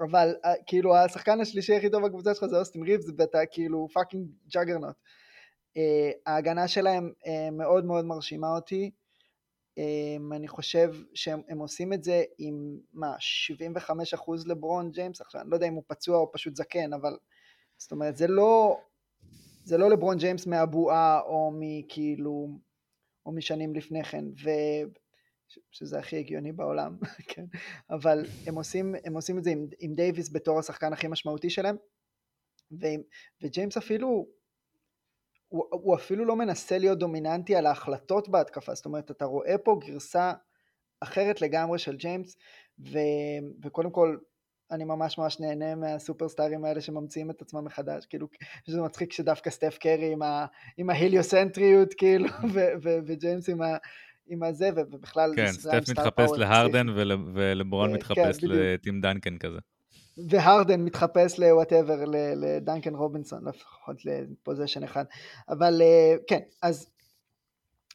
אבל אה, כאילו השחקן השלישי הכי טוב בקבוצה שלך זה אוסטין ריבס ואתה כאילו fucking Juggernaut. Uh, ההגנה שלהם uh, מאוד מאוד מרשימה אותי. Um, אני חושב שהם עושים את זה עם מה 75% לברון ג'יימס? עכשיו אני לא יודע אם הוא פצוע או פשוט זקן אבל זאת אומרת זה לא זה לא לברון ג'יימס מהבועה או מכאילו או משנים לפני כן שזה הכי הגיוני בעולם, כן, אבל הם עושים, הם עושים את זה עם, עם דייוויס בתור השחקן הכי משמעותי שלהם, ו, וג'יימס אפילו, הוא, הוא אפילו לא מנסה להיות דומיננטי על ההחלטות בהתקפה, זאת אומרת, אתה רואה פה גרסה אחרת לגמרי של ג'יימס, ו, וקודם כל, אני ממש ממש נהנה מהסופרסטארים האלה שממציאים את עצמם מחדש, כאילו, זה מצחיק שדווקא סטף קרי עם, ה, עם ההליוסנטריות, כאילו, ו, ו, וג'יימס עם, ה, עם הזה, ובכלל... כן, סטף מתחפש להרדן ולברון כן, מתחפש לטים דנקן כזה. והרדן מתחפש ל whatever, לדנקן רובינסון, לפחות ל possession אחד. אבל אה, כן, אז,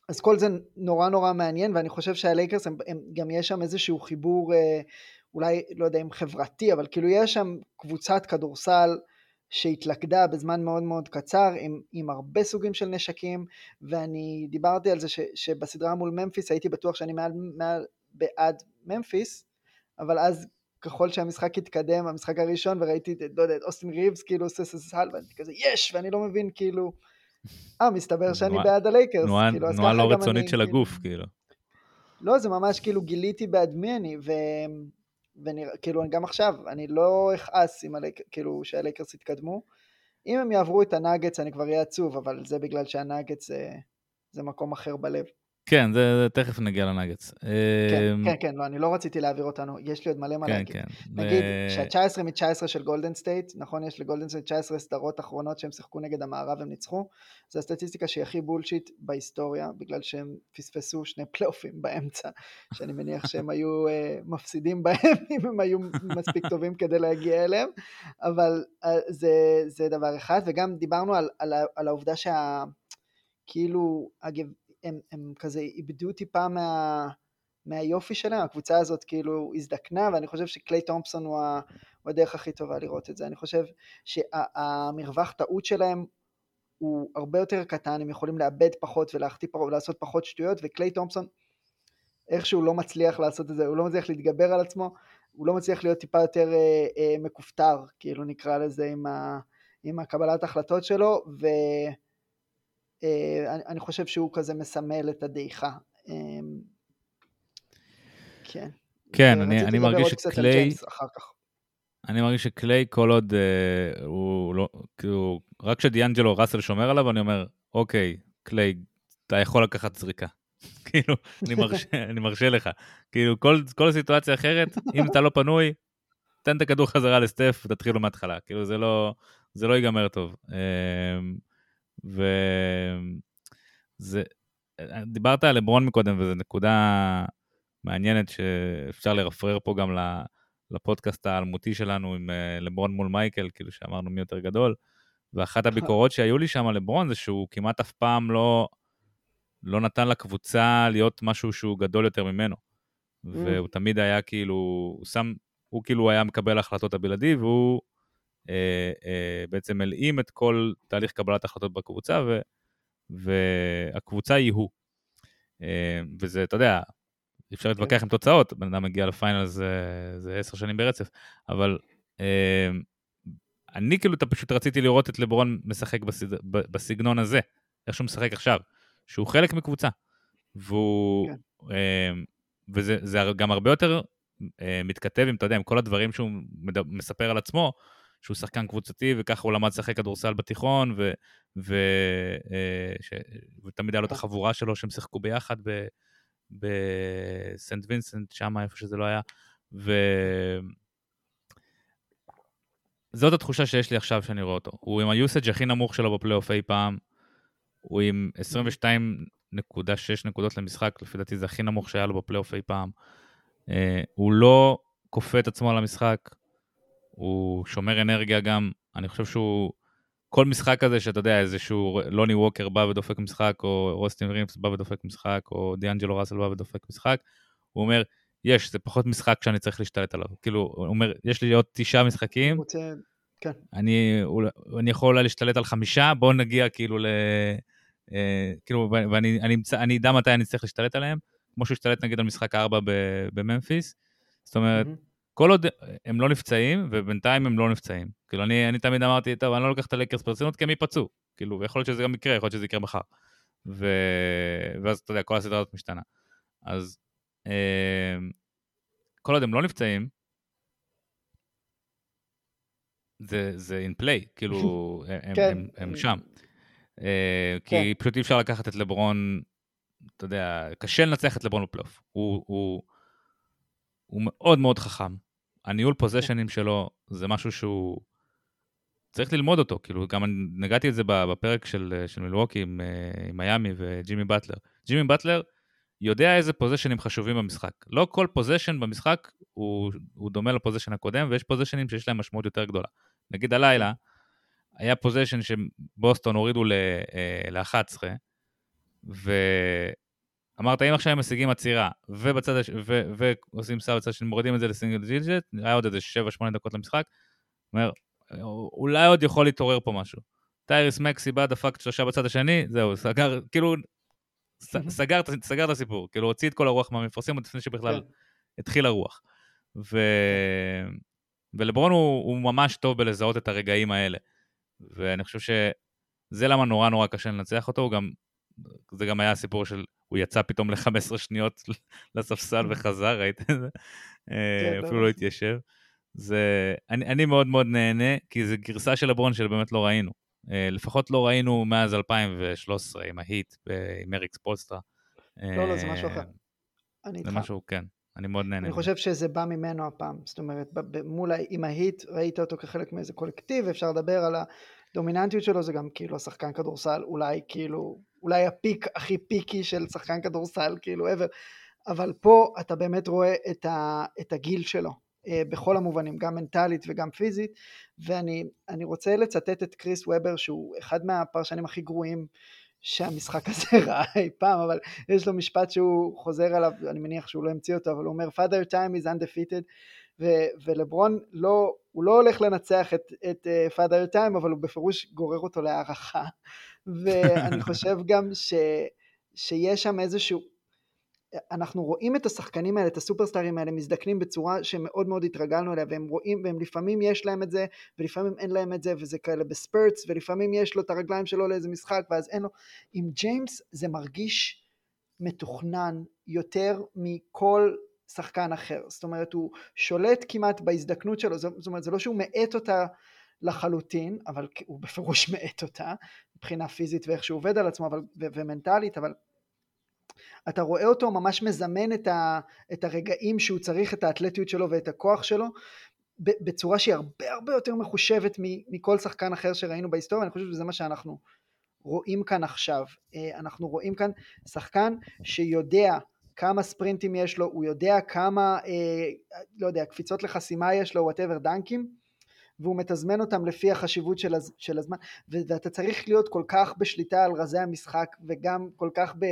אז כל זה נורא נורא מעניין, ואני חושב שהלייקרס, הם, הם, גם יש שם איזשהו חיבור, אה, אולי, לא יודע אם חברתי, אבל כאילו יש שם קבוצת כדורסל שהתלכדה בזמן מאוד מאוד קצר עם, עם הרבה סוגים של נשקים ואני דיברתי על זה ש, שבסדרה מול ממפיס הייתי בטוח שאני מעל, מעל בעד ממפיס אבל אז ככל שהמשחק התקדם המשחק הראשון וראיתי לא יודע, את אוסטין ריבס כאילו עושה hustle ואני כזה יש ואני לא מבין כאילו אה מסתבר שאני בעד הלייקרס תנועה כאילו, לא רצונית של הגוף כאילו לא זה ממש כאילו גיליתי בעד מי אני ו... וכאילו גם עכשיו, אני לא אכעס אם הליק, כאילו שהלייקרס יתקדמו. אם הם יעברו את הנאגץ אני כבר אהיה עצוב, אבל זה בגלל שהנאגץ זה, זה מקום אחר בלב. כן, זה, זה תכף נגיע לנגץ. כן, אמ, כן, כן, לא, אני לא רציתי להעביר אותנו, יש לי עוד מלא מה כן, להגיד. כן. נגיד שה-19 מ-19 של גולדן סטייט, נכון, יש לגולדן סטייט 19 סדרות אחרונות שהם שיחקו נגד המערב, הם ניצחו, זו הסטטיסטיקה שהיא הכי bullshit בהיסטוריה, בגלל שהם פספסו שני פלייאופים באמצע, שאני מניח שהם היו uh, מפסידים בהם אם הם היו מספיק טובים כדי להגיע אליהם, אבל uh, זה, זה דבר אחד, וגם דיברנו על, על, על העובדה שה... כאילו הם, הם כזה איבדו טיפה מה, מהיופי שלהם, הקבוצה הזאת כאילו הזדקנה, ואני חושב שקליי תומפסון הוא, הוא הדרך הכי טובה לראות את זה. אני חושב שהמרווח טעות שלהם הוא הרבה יותר קטן, הם יכולים לאבד פחות ולעשות פחות שטויות, וקליי תומפסון איכשהו לא מצליח לעשות את זה, הוא לא מצליח להתגבר על עצמו, הוא לא מצליח להיות טיפה יותר אה, אה, מכופתר, כאילו נקרא לזה, עם, ה, עם הקבלת החלטות שלו, ו... אה, אני חושב שהוא כזה מסמל את הדעיכה. אמ, כן. כן, אני, אני מרגיש שקליי... אני מרגיש שקליי, כל עוד אה, הוא לא, כאילו, רק כשדיאנג'לו ראסל שומר עליו, אני אומר, אוקיי, קליי, אתה יכול לקחת זריקה. כאילו, אני מרשה, אני מרשה לך. כאילו, כל, כל סיטואציה אחרת, אם אתה לא פנוי, תן את הכדור חזרה לסטף ותתחילו מההתחלה. כאילו, זה לא, זה לא ייגמר טוב. אה, וזה, דיברת על לברון מקודם, וזו נקודה מעניינת שאפשר לרפרר פה גם לפודקאסט האלמותי שלנו עם אה, לברון מול מייקל, כאילו שאמרנו מי יותר גדול. ואחת הביקורות שהיו לי שם על לברון זה שהוא כמעט אף פעם לא, לא נתן לקבוצה להיות משהו שהוא גדול יותר ממנו. Mm. והוא תמיד היה כאילו, הוא שם, הוא כאילו היה מקבל החלטות הבלעדי, והוא בעצם מלאים את כל תהליך קבלת ההחלטות בקבוצה, ו, והקבוצה היא הוא. אה, וזה, אתה יודע, אפשר כן. להתווכח עם תוצאות, בן אדם מגיע לפיינל זה, זה עשר שנים ברצף, אבל אני כאילו פשוט רציתי לראות את לברון משחק בסד... בסגנון הזה, איך שהוא משחק עכשיו, שהוא חלק מקבוצה. והוא, כן. וזה גם הרבה יותר מתכתב עם, אתה יודע, עם כל הדברים שהוא מספר על עצמו, שהוא שחקן קבוצתי, וככה הוא למד לשחק כדורסל בתיכון, ו, ו, אה, ש, ותמיד היה לו את החבורה שלו שהם שיחקו ביחד בסנט וינסנט, שם איפה שזה לא היה. ו... זאת התחושה שיש לי עכשיו שאני רואה אותו. הוא עם היוסאג' הכי נמוך שלו בפלייאוף אי פעם, הוא עם 22.6 נקודות למשחק, לפי דעתי זה הכי נמוך שהיה לו בפלייאוף אי פעם. Uh, הוא לא כופה את עצמו על המשחק, הוא שומר אנרגיה גם, אני חושב שהוא, כל משחק כזה שאתה יודע, איזשהו לוני ווקר בא ודופק משחק, או רוסטין רימפס בא ודופק משחק, או דיאנג'לו ראסל בא ודופק משחק, הוא אומר, יש, זה פחות משחק שאני צריך להשתלט עליו. כאילו, הוא אומר, יש לי עוד תשעה משחקים, רוצה... כן. אני, אני יכול אולי להשתלט על חמישה, בואו נגיע כאילו ל... אה, כאילו, ואני אני, אני אדע מתי אני צריך להשתלט עליהם, כמו שהוא השתלט נגיד על משחק ארבע בממפיס. זאת אומרת, mm-hmm. כל עוד הם לא נפצעים, ובינתיים הם לא נפצעים. כאילו, אני, אני תמיד אמרתי, טוב, אני לא לוקח את הלקרס ברצינות, כי הם ייפצעו. כאילו, ויכול להיות שזה גם יקרה, יכול להיות שזה יקרה מחר. ו... ואז, אתה יודע, כל הסדרה הזאת משתנה. אז אה, כל עוד הם לא נפצעים, זה, זה in play, כאילו, הם, כן. הם, הם שם. אה, כן. כי פשוט אי אפשר לקחת את לברון, אתה יודע, קשה לנצח את לברון בפלייאוף. הוא, הוא, הוא מאוד מאוד חכם. הניהול פוזיישנים שלו זה משהו שהוא... צריך ללמוד אותו, כאילו, גם נגעתי את זה בפרק של, של מילווקי עם, אה, עם מיאמי וג'ימי באטלר. ג'ימי באטלר יודע איזה פוזשנים חשובים במשחק. לא כל possession במשחק הוא, הוא דומה ל possession הקודם, ויש פוזשנים שיש להם משמעות יותר גדולה. נגיד הלילה, היה possession שבוסטון הורידו ל-11, אה, ואמרת, אם עכשיו הם משיגים עצירה, ובצד הש... ו... ועושים סל בצד השני, מורידים את זה ל single digit, היה עוד איזה 7-8 דקות למשחק, אומר, אולי עוד יכול להתעורר פה משהו. טייריס מקסי בא, דפק שלושה בצד השני, זהו, סגר, כאילו, סגר, סגר את הסיפור, כאילו, הוציא את כל הרוח מהמפרסים עוד לפני שבכלל כן. התחיל הרוח. ו... ולברון הוא, הוא ממש טוב בלזהות את הרגעים האלה. ואני חושב שזה למה נורא נורא קשה לנצח אותו, הוא גם, זה גם היה הסיפור של, הוא יצא פתאום ל-15 שניות לספסל וחזר, ראית את זה? אה, כן, אפילו לא התיישב. זה, אני, אני מאוד מאוד נהנה, כי זו גרסה של לברון שבאמת לא ראינו. אה, לפחות לא ראינו מאז 2013 עם ההיט, עם אריקס פולסטרה. לא, לא, זה משהו אחר. אני איתך. זה משהו, כן. אני מאוד נהנה. אני חושב שזה בא ממנו הפעם. זאת אומרת, מול, עם ההיט, ראית אותו כחלק מאיזה קולקטיב, אפשר לדבר על הדומיננטיות שלו, זה גם כאילו השחקן כדורסל, אולי כאילו, אולי הפיק הכי פיקי של שחקן כדורסל, כאילו ever. אבל פה אתה באמת רואה את, ה, את הגיל שלו, אה, בכל המובנים, גם מנטלית וגם פיזית, ואני רוצה לצטט את קריס וובר, שהוא אחד מהפרשנים הכי גרועים שהמשחק הזה ראה אי פעם, אבל יש לו משפט שהוא חוזר עליו, אני מניח שהוא לא המציא אותו, אבל הוא אומר, father time is undefeated, ו- ולברון לא, הוא לא הולך לנצח את, את uh, father time, אבל הוא בפירוש גורר אותו להערכה, ואני חושב גם ש, שיש שם איזשהו, אנחנו רואים את השחקנים האלה, את הסופרסטארים האלה, מזדקנים בצורה שמאוד מאוד התרגלנו אליה, והם רואים, והם לפעמים יש להם את זה, ולפעמים אין להם את זה, וזה כאלה בספרטס, ולפעמים יש לו את הרגליים שלו לאיזה משחק, ואז אין לו. עם ג'יימס זה מרגיש מתוכנן יותר מכל שחקן אחר. זאת אומרת, הוא שולט כמעט בהזדקנות שלו, זאת אומרת, זה לא שהוא מאט אותה לחלוטין, אבל הוא בפירוש מאט אותה, מבחינה פיזית ואיך שהוא עובד על עצמו, אבל, ו- ומנטלית, אבל אתה רואה אותו ממש מזמן את, ה, את הרגעים שהוא צריך את האתלטיות שלו ואת הכוח שלו בצורה שהיא הרבה הרבה יותר מחושבת מכל שחקן אחר שראינו בהיסטוריה, אני חושב שזה מה שאנחנו רואים כאן עכשיו. אה, אנחנו רואים כאן שחקן שיודע כמה ספרינטים יש לו, הוא יודע כמה, אה, לא יודע, קפיצות לחסימה יש לו, וואטאבר דנקים, והוא מתזמן אותם לפי החשיבות של, הז, של הזמן, ואתה צריך להיות כל כך בשליטה על רזי המשחק, וגם כל כך ב...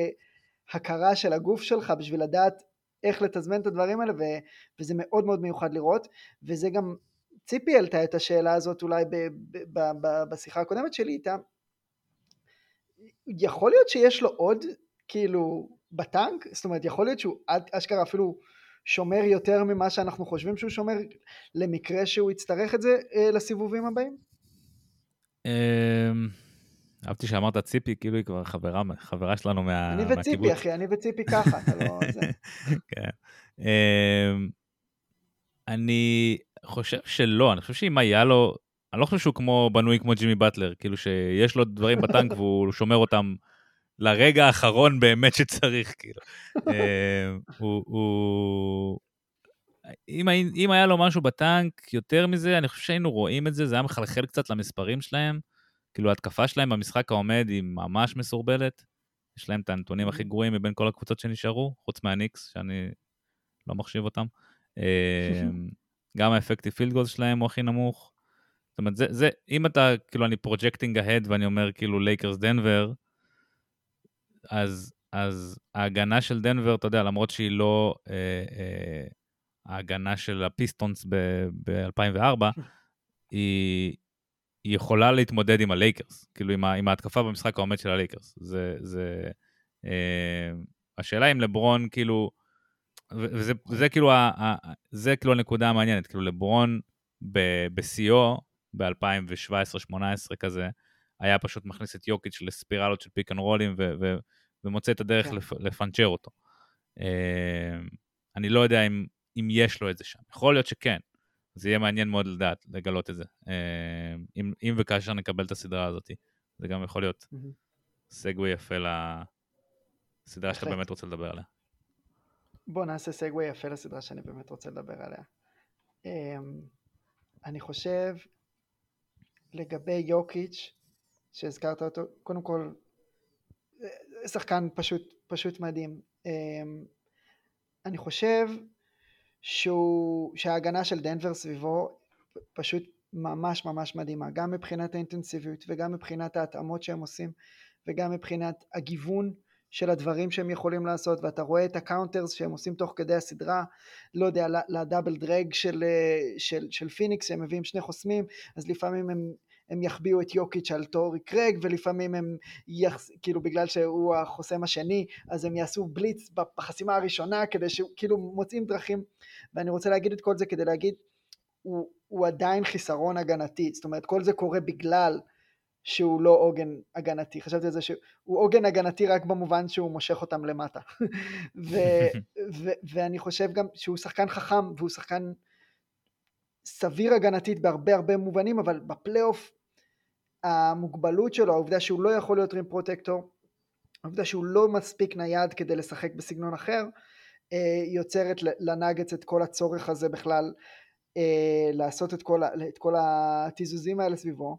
הכרה של הגוף שלך בשביל לדעת איך לתזמן את הדברים האלה ו, וזה מאוד מאוד מיוחד לראות וזה גם ציפי העלתה את השאלה הזאת אולי ב, ב, ב, בשיחה הקודמת שלי איתה יכול להיות שיש לו עוד כאילו בטנק זאת אומרת יכול להיות שהוא אשכרה אפילו שומר יותר ממה שאנחנו חושבים שהוא שומר למקרה שהוא יצטרך את זה אה, לסיבובים הבאים? אמ, אהבתי שאמרת ציפי, כאילו היא כבר חברה, חברה שלנו מה, אני וציפי, מהקיבוץ. אחי, אני וציפי ככה, אתה לא... כן. אמ, אני חושב שלא, אני חושב שאם היה לו, אני לא חושב שהוא כמו בנוי כמו ג'ימי באטלר, כאילו שיש לו דברים בטנק והוא שומר אותם לרגע האחרון באמת שצריך, כאילו. אמ, הוא, הוא... אם, אם היה לו משהו בטנק, יותר מזה, אני חושב שהיינו רואים את זה, זה היה מחלחל קצת למספרים שלהם. כאילו ההתקפה שלהם במשחק העומד היא ממש מסורבלת. יש להם את הנתונים הכי גרועים מבין כל הקבוצות שנשארו, חוץ מהניקס, שאני לא מחשיב אותם. אמ, גם ה effective field goals שלהם הוא הכי נמוך. זאת אומרת, זה, זה, אם אתה, כאילו, אני projecting ahead ואני אומר, כאילו, לייקרס דנבר, אז, אז ההגנה של דנבר, אתה יודע, למרות שהיא לא אה, אה, ההגנה של הפיסטונס ב-2004, היא, היא יכולה להתמודד עם הלייקרס, כאילו עם, עם ההתקפה במשחק העומד של הלייקרס. זה, זה, אה, השאלה אם לברון, כאילו, וזה וזה כאילו, ה, ה, זה כאילו הנקודה המעניינת, כאילו לברון בשיאו, ב-2017-2018 כזה, היה פשוט מכניס את יוקיץ' לספירלות של פיק אנד רולים ומוצא את הדרך כן. לפ, לפנצ'ר אותו. אה, אני לא יודע אם, אם יש לו את זה שם. יכול להיות שכן. זה יהיה מעניין מאוד לדעת, לגלות את זה. אה, אם, אם וכאשר נקבל את הסדרה הזאת. זה גם יכול להיות segue יפה לסדרה שאתה באמת רוצה לדבר עליה. בוא נעשה segue יפה לסדרה שאני באמת רוצה לדבר עליה. אמ, אני חושב לגבי יוקיץ', שהזכרת אותו, קודם כל, שחקן פשוט, פשוט מדהים. אמ, אני חושב שהוא, שההגנה של דנבר סביבו פשוט ממש ממש מדהימה, גם מבחינת האינטנסיביות וגם מבחינת ההתאמות שהם עושים וגם מבחינת הגיוון של הדברים שהם יכולים לעשות ואתה רואה את ה counters שהם עושים תוך כדי הסדרה לא יודע ל double drag של, של, של פיניקס שהם מביאים שני חוסמים אז לפעמים הם, הם יחביאו את יוקיץ' על טורי קרג ולפעמים הם יחס, כאילו בגלל שהוא החוסם השני אז הם יעשו בליץ בחסימה הראשונה כדי שכאילו מוצאים דרכים. ואני רוצה להגיד את כל זה כדי להגיד הוא, הוא עדיין חיסרון הגנתי. זאת אומרת כל זה קורה בגלל שהוא לא עוגן הגנתי, חשבתי על זה שהוא עוגן הגנתי רק במובן שהוא מושך אותם למטה. ו, ו, ואני חושב גם שהוא שחקן חכם והוא שחקן סביר הגנתית בהרבה הרבה מובנים, אבל בפלייאוף המוגבלות שלו, העובדה שהוא לא יכול להיות rim protector, העובדה שהוא לא מספיק נייד כדי לשחק בסגנון אחר, אה, יוצרת לנאגץ את כל הצורך הזה בכלל אה, לעשות את כל, את כל התיזוזים האלה סביבו.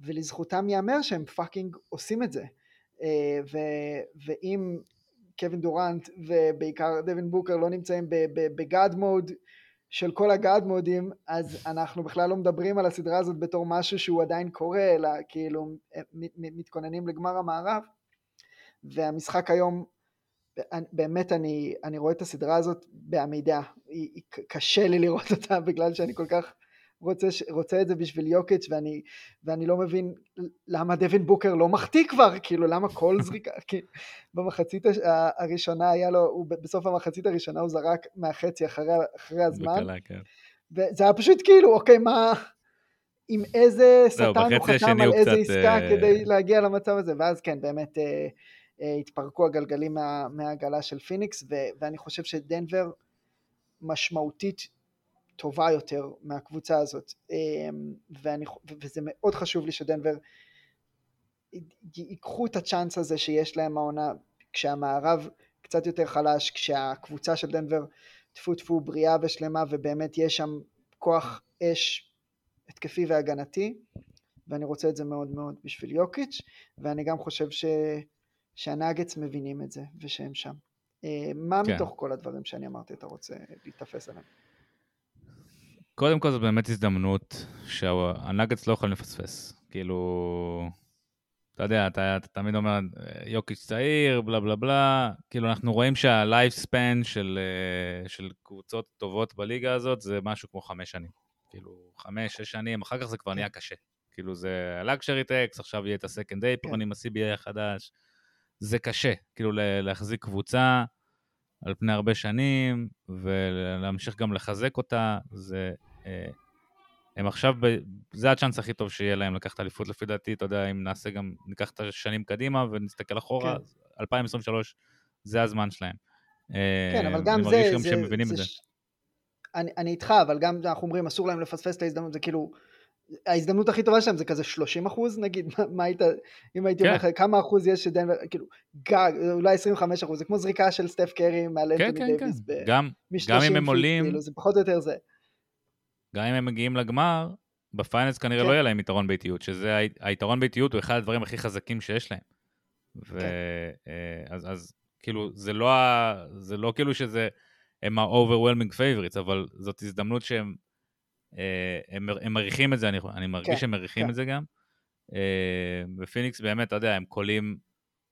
ולזכותם ייאמר שהם fucking עושים את זה. אה, ו, ואם קווין דורנט ובעיקר דווין בוקר לא נמצאים בגאד מוד של כל הגאד מודים, אז אנחנו בכלל לא מדברים על הסדרה הזאת בתור משהו שהוא עדיין קורה, אלא כאילו מתכוננים לגמר המערב. והמשחק היום, באמת אני, אני רואה את הסדרה הזאת בעמידה, קשה לי לראות אותה בגלל שאני כל כך רוצה, רוצה את זה בשביל יוקיץ' ואני, ואני לא מבין למה דווין בוקר לא מחטיא כבר, כאילו למה כל זריקה, כי במחצית הראשונה היה לו, הוא, בסוף המחצית הראשונה הוא זרק מהחצי אחרי, אחרי הזמן, בקלה, כן. וזה היה פשוט כאילו, אוקיי, מה, עם איזה שטן הוא חתם על איזה קצת, עסקה uh... כדי להגיע למצב הזה, ואז כן, באמת uh, uh, התפרקו הגלגלים מה, מהעגלה של פיניקס, ו, ואני חושב שדנבר משמעותית טובה יותר מהקבוצה הזאת אמ, ואני, וזה מאוד חשוב לי שדנבר ייקחו את הצ'אנס הזה שיש להם העונה כשהמערב קצת יותר חלש, כשהקבוצה של דנבר טפו טפו בריאה ושלמה ובאמת יש שם כוח אש התקפי והגנתי ואני רוצה את זה מאוד מאוד בשביל יוקיץ' ואני גם חושב ש... שהנאגץ מבינים את זה ושהם שם. אה, מה כן. מתוך כל הדברים שאני אמרתי אתה רוצה להיתפס עליהם? קודם כל זו באמת הזדמנות שהנגדס לא יכולים לפספס. כאילו, אתה יודע, אתה, אתה תמיד אומר, יוקיץ' צעיר, בלה בלה בלה, כאילו אנחנו רואים שהלייף ספן של, אה, של קבוצות טובות בליגה הזאת זה משהו כמו חמש שנים. כאילו, חמש, שש שנים, אחר כך זה כבר נהיה קשה. כאילו זה הלאקשרי טקס, עכשיו יהיה את הסקנד אייפרון כן. עם ה-CBA החדש. זה קשה, כאילו להחזיק קבוצה על פני הרבה שנים, ולהמשיך גם לחזק אותה, זה הם עכשיו, ב... זה הצ'אנס הכי טוב שיהיה להם לקחת אליפות לפי דעתי, אתה יודע, אם נעשה גם, ניקח את השנים קדימה ונסתכל אחורה, כן. 2023 זה הזמן שלהם. כן, אבל גם זה, אני מרגיש גם שהם מבינים זה, את זה. ש... אני, אני איתך, אבל גם אנחנו אומרים אסור להם לפספס את ההזדמנות, זה כאילו, ההזדמנות הכי טובה שלהם זה כזה 30 אחוז נגיד, מה, מה היית, אם הייתי אומר לך כן. כמה אחוז יש שדנבר, כאילו, גג, אולי 25 אחוז, זה כמו זריקה של סטף קרי מעל כן, אנטוני כן, דייוויס, כן. גם, גם אם הם עולים, כאילו, זה פחות או יותר זה. גם אם הם מגיעים לגמר, ב Finals כנראה כן. לא יהיה להם יתרון ביתיות, שזה היתרון ביתיות הוא אחד הדברים הכי חזקים שיש להם. כן. אה, אז, אז כאילו, זה לא, זה לא כאילו שזה, הם ה-overwhelming favorites, אבל זאת הזדמנות שהם אה, הם, הם מריחים את זה, אני, אני מרגיש כן, שהם מריחים כן. את זה גם. אה, בפיניקס באמת, אתה יודע, הם קולעים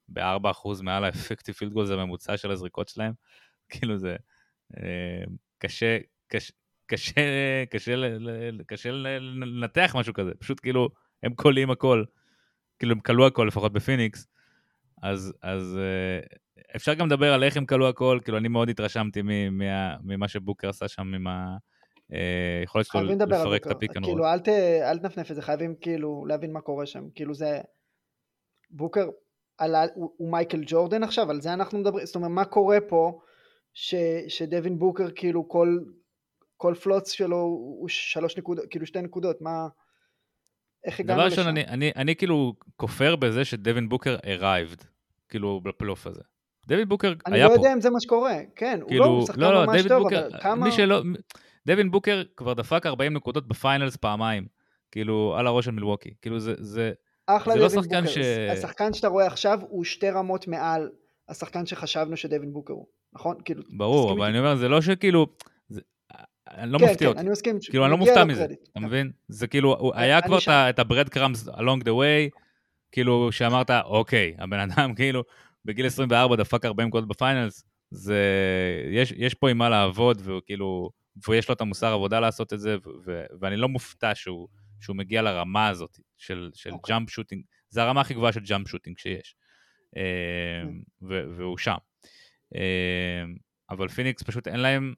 ב-4% מעל ה effective field goal, זה הממוצע של הזריקות שלהם. כאילו זה קשה, קשה, קשה, קשה, קשה לנתח משהו כזה, פשוט כאילו, הם קולעים הכל, כאילו הם קלעו הכל לפחות בפיניקס, אז, אז אה, אפשר גם לדבר על איך הם קלעו הכל, כאילו אני מאוד התרשמתי ממה שבוקר עשה שם עם היכולת אה, שלו לפרק את הפיק כאילו אל, ת, אל תנפנף את זה, חייבים כאילו להבין מה קורה שם, כאילו זה, בוקר על, הוא, הוא מייקל ג'ורדן עכשיו, על זה אנחנו מדברים, זאת אומרת מה קורה פה, ש, שדווין בוקר כאילו כל, כל פלוץ שלו הוא שלוש נקודות, כאילו שתי נקודות, מה... איך הגענו לשם? דבר ראשון, אני, אני, אני כאילו כופר בזה שדווין בוקר arrived, כאילו בפלייאוף הזה. דווין בוקר אני היה לא פה. יודע אם זה מה שקורה, כן, כאילו, הוא לא, הוא שחקן לא, לא, ממש טוב, בוקר, אבל כמה... מי שלא, דווין בוקר כבר דפק 40 נקודות בפיינלס פעמיים, כאילו, על הראש של מילווקי. כאילו, זה, זה, אחלה זה לא שחקן בוקר. ש- השחקן שאתה רואה עכשיו הוא שתי רמות מעל השחקן שחשבנו שדווין בוקר הוא, נכון? כאילו, ברור, אבל? אני אומר, זה לא שכאילו, אני לא כן, מפתיע כן, אותי. אני מסכים. כאילו, אני לא מופתע מזה. אתה כן. מבין? זה כאילו, היה כבר. את ה-bread crumbs along the way, כאילו, שאמרת, אוקיי, הבן אדם כאילו, בגיל 24 דפק 40 נקודות ב Finals, זה, יש, יש פה עם מה לעבוד, והוא כאילו, ויש לו את המוסר עבודה לעשות את זה, ו- ואני לא מופתע שהוא, שהוא מגיע לרמה הזאת של, של אוקיי. jump shooting, זה הרמה הכי גבוהה של jump shooting שיש, אה, ו- והוא שם. אה, אבל פיניקס פשוט אין להם,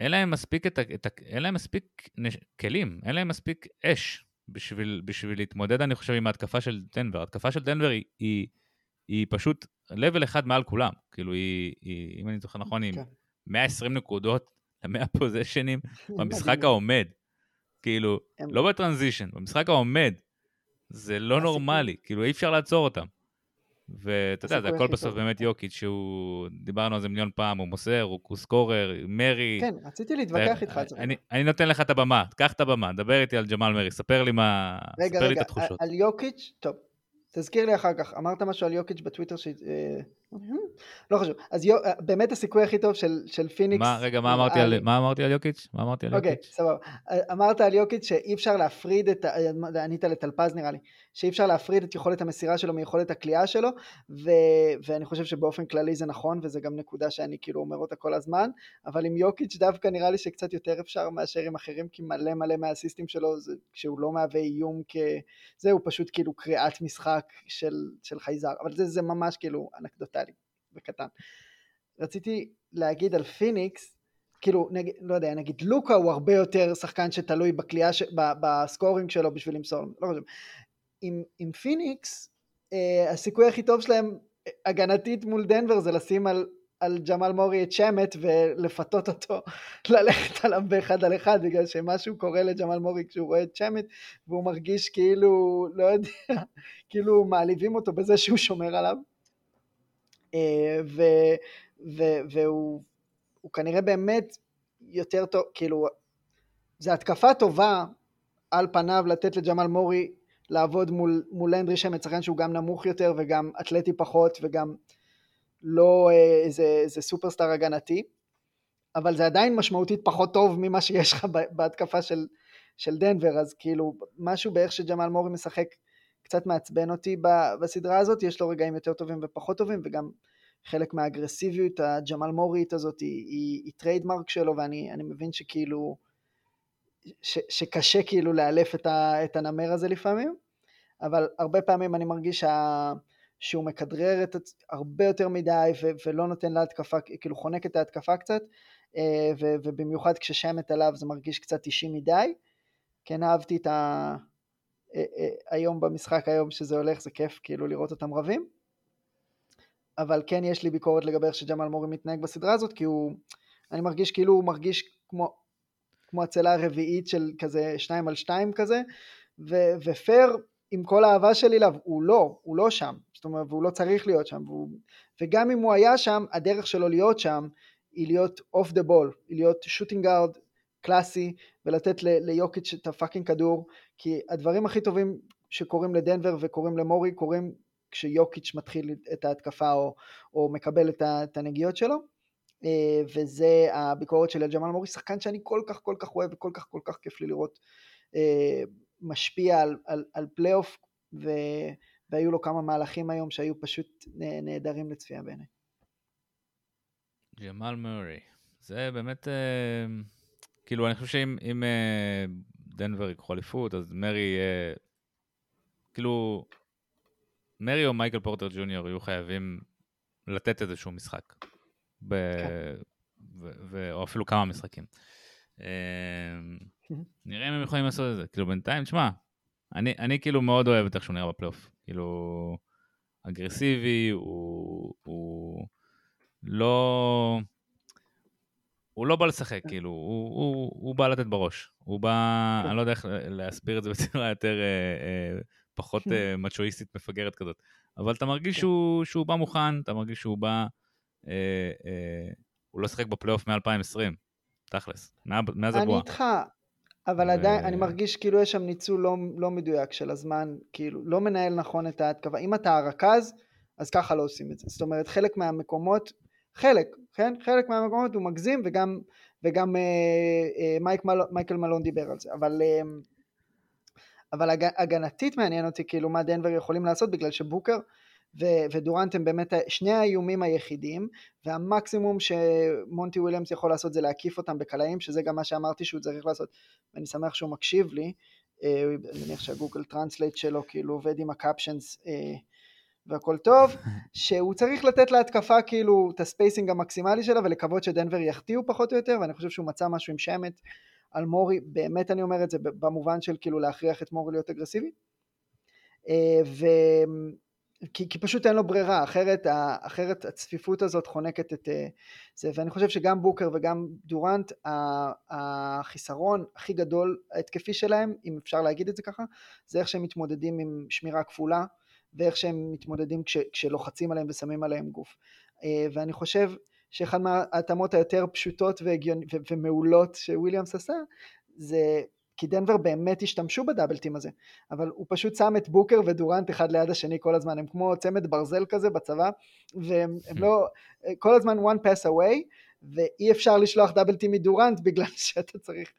אין להם מספיק, את, ה- את, ה- אין להם מספיק נש, כלים, אין להם מספיק אש בשביל, בשביל להתמודד, אני חושב, עם ההתקפה של דנבר. ההתקפה של דנבר היא, היא, היא פשוט level אחד מעל כולם. כאילו, היא, היא אם אני זוכר נכון, היא כן. 120 נקודות ל-100 פוזיישנים במשחק. העומד. כאילו, הם- לא בטרנזישן, במשחק העומד. זה לא נורמלי, כאילו, אי אפשר לעצור אותם. ואתה יודע, זה הכל בסוף. באמת יוקיץ' שהוא, דיברנו על זה מיליון פעם, הוא מוסר, הוא סקורר, מרי. כן, רציתי להתווכח ו- איתך על זה. אני, נותן לך את הבמה, קח את הבמה, דבר איתי על ג'מאל מרי, ספר לי מה... רגע, ספר לי רגע, את התחושות. על יוקיץ', טוב, תזכיר לי אחר כך, אמרת משהו על יוקיץ' בטוויטר. אה, לא חשוב, אז יו- אה, באמת הסיכוי הכי טוב של, של פיניקס... מה, רגע, מה אמרתי, על, מה אמרתי על יוקיץ'? מה אמרתי על אוקיי, יוקיץ'? סבבה. אמרת על יוקיץ' שאי אפשר להפריד את, ה- ענית לטלפז נראה לי, שאי אפשר להפריד את יכולת המסירה שלו מיכולת הכלייה שלו, ו, ואני חושב שבאופן כללי זה נכון, וזה גם נקודה שאני כאילו אומר אותה כל הזמן, אבל עם יוקיץ' דווקא נראה לי שקצת יותר אפשר מאשר עם אחרים, כי מלא מלא מהאסיסטים שלו, זה, כשהוא לא מהווה איום כ... זה, הוא פשוט כאילו קריאת משחק של, של חייזר, אבל זה, זה ממש כאילו אנקדוטלי וקטן. רציתי להגיד על פיניקס, כאילו, נגיד, לא יודע, נגיד לוקה הוא הרבה יותר שחקן שתלוי בקליעה, ש... בסקורינג שלו בשביל למסור, לא חושב. עם, עם פיניקס, אה, הסיכוי הכי טוב שלהם הגנתית מול דנבר זה לשים על, על ג'מאל מורי את שמט ולפתות אותו ללכת עליו באחד על אחד בגלל שמשהו קורה לג'מאל מורי כשהוא רואה את שמט והוא מרגיש כאילו, לא יודע, כאילו מעליבים אותו בזה שהוא שומר עליו. אה, ו, ו, והוא הוא כנראה באמת יותר טוב, כאילו, זו התקפה טובה על פניו לתת לג'מאל מורי לעבוד מול, מול לנדרי שמט, שחקן שהוא גם נמוך יותר וגם אתלטי פחות וגם לא אה, איזה, איזה סופרסטאר הגנתי, אבל זה עדיין משמעותית פחות טוב ממה שיש לך בהתקפה של, של דנבר, אז כאילו משהו באיך שג'מאל מורי משחק קצת מעצבן אותי בסדרה הזאת, יש לו רגעים יותר טובים ופחות טובים וגם חלק מהאגרסיביות הג'מאל מורית הזאת היא, היא, היא trademark שלו ואני אני מבין שכאילו ש, שקשה כאילו לאלף את, ה, את הנמר הזה לפעמים אבל הרבה פעמים אני מרגיש שה, שהוא מכדרר את הרבה יותר מדי ו, ולא נותן להתקפה כאילו חונק את ההתקפה קצת אה, ו, ובמיוחד כששמת עליו זה מרגיש קצת אישי מדי. כן אהבתי את ה... אה, אה, היום במשחק היום שזה הולך זה כיף כאילו לראות אותם רבים. אבל כן יש לי ביקורת לגבי איך שג'מאל מורי מתנהג בסדרה הזאת, כי הוא, אני מרגיש כאילו הוא מרגיש כמו, כמו הצלע הרביעית של כזה שניים על שתיים כזה, ו, ופייר עם כל האהבה שלי אליו, הוא לא, הוא לא שם, זאת אומרת, והוא לא צריך להיות שם, והוא, וגם אם הוא היה שם, הדרך שלו להיות שם היא להיות off the ball, היא להיות shooting guard קלאסי, ולתת ליוקיץ' את ה fucking כדור, כי הדברים הכי טובים שקורים לדנבר וקורים למורי קורים כשיוקיץ' מתחיל את ההתקפה או, או מקבל את, את הנגיעות שלו. אה, וזה הביקורת שלי על ג'מאל מורי, שחקן שאני כל כך כל כך אוהב וכל כך כל כך כיף לי לראות אה, משפיע על, על, על פלייאוף, והיו לו כמה מהלכים היום שהיו פשוט נה- נהדרים לצפייה בעיניי. ג'מאל מורי. זה באמת, אה, כאילו, אני חושב שאם אם, אה, דנבר ייקחו אליפות, אז מרי יהיה, כאילו, מרי או מייקל פורטר ג'וניור יהיו חייבים לתת איזשהו משחק. ב... ו... ו... או אפילו כמה משחקים. אה, נראה אם הם יכולים לעשות את זה. כאילו, בינתיים, תשמע, אני, אני כאילו מאוד אוהב את איך שהוא נראה בפלייאוף. כאילו, אגרסיבי, הוא, הוא, לא... הוא לא בא לשחק, כאילו, הוא, הוא, הוא בא לתת בראש. הוא בא, אני לא יודע איך להסביר את זה בצורה יותר, אה, אה, פחות אה, מצ'ואיסטית מפגרת כזאת. אבל אתה מרגיש כן. שהוא, שהוא בא מוכן, אתה מרגיש שהוא בא... אה, אה, הוא לא שיחק בפלייאוף מ-2020, תכלס, מאז הבועה. אני איתך, אבל. עדיין, אני מרגיש כאילו יש שם ניצול לא, לא מדויק של הזמן, כאילו, לא מנהל נכון את ההתקפה. אם אתה הרכז, אז ככה לא עושים את זה. זאת אומרת, חלק מהמקומות, חלק, כן? חלק מהמקומות הוא מגזים, וגם, וגם אה, אה, מייק מל, מייקל מלון דיבר על זה. אבל, אה, אבל הג, הגנתית מעניין אותי, כאילו, מה דנבר יכולים לעשות, בגלל שבוקר ו- ודורנט הם באמת שני האיומים היחידים, והמקסימום שמונטי וויליאמס יכול לעשות זה להקיף אותם בקלעים, שזה גם מה שאמרתי שהוא צריך לעשות, ואני שמח שהוא מקשיב לי, אה, אני מניח שהגוגל טרנסלייט שלו כאילו עובד עם ה captions והכל טוב, שהוא צריך לתת להתקפה כאילו את ה spacing המקסימלי שלה ולקוות שדנבר יחטיאו פחות או יותר, ואני חושב שהוא מצא משהו עם שמט על מורי, באמת אני אומר את זה במובן של כאילו להכריח את מורי להיות אגרסיבי. אה, ו... כי, כי פשוט אין לו ברירה, אחרת, אחרת הצפיפות הזאת חונקת את אה, זה, ואני חושב שגם בוקר וגם דורנט, החיסרון הכי גדול ההתקפי שלהם, אם אפשר להגיד את זה ככה, זה איך שהם מתמודדים עם שמירה כפולה, ואיך שהם מתמודדים כש, כשלוחצים עליהם ושמים עליהם גוף. אה, ואני חושב שאחד מההתאמות היותר פשוטות והגיונ... ומעולות שוויליאמס עשה, זה כי דנבר באמת השתמשו בדאבלטים הזה, אבל הוא פשוט שם את בוקר ודורנט אחד ליד השני כל הזמן, הם כמו צמד ברזל כזה בצבא, והם לא, כל הזמן one pass away, ואי אפשר לשלוח דאבלטים מדורנט בגלל שאתה צריך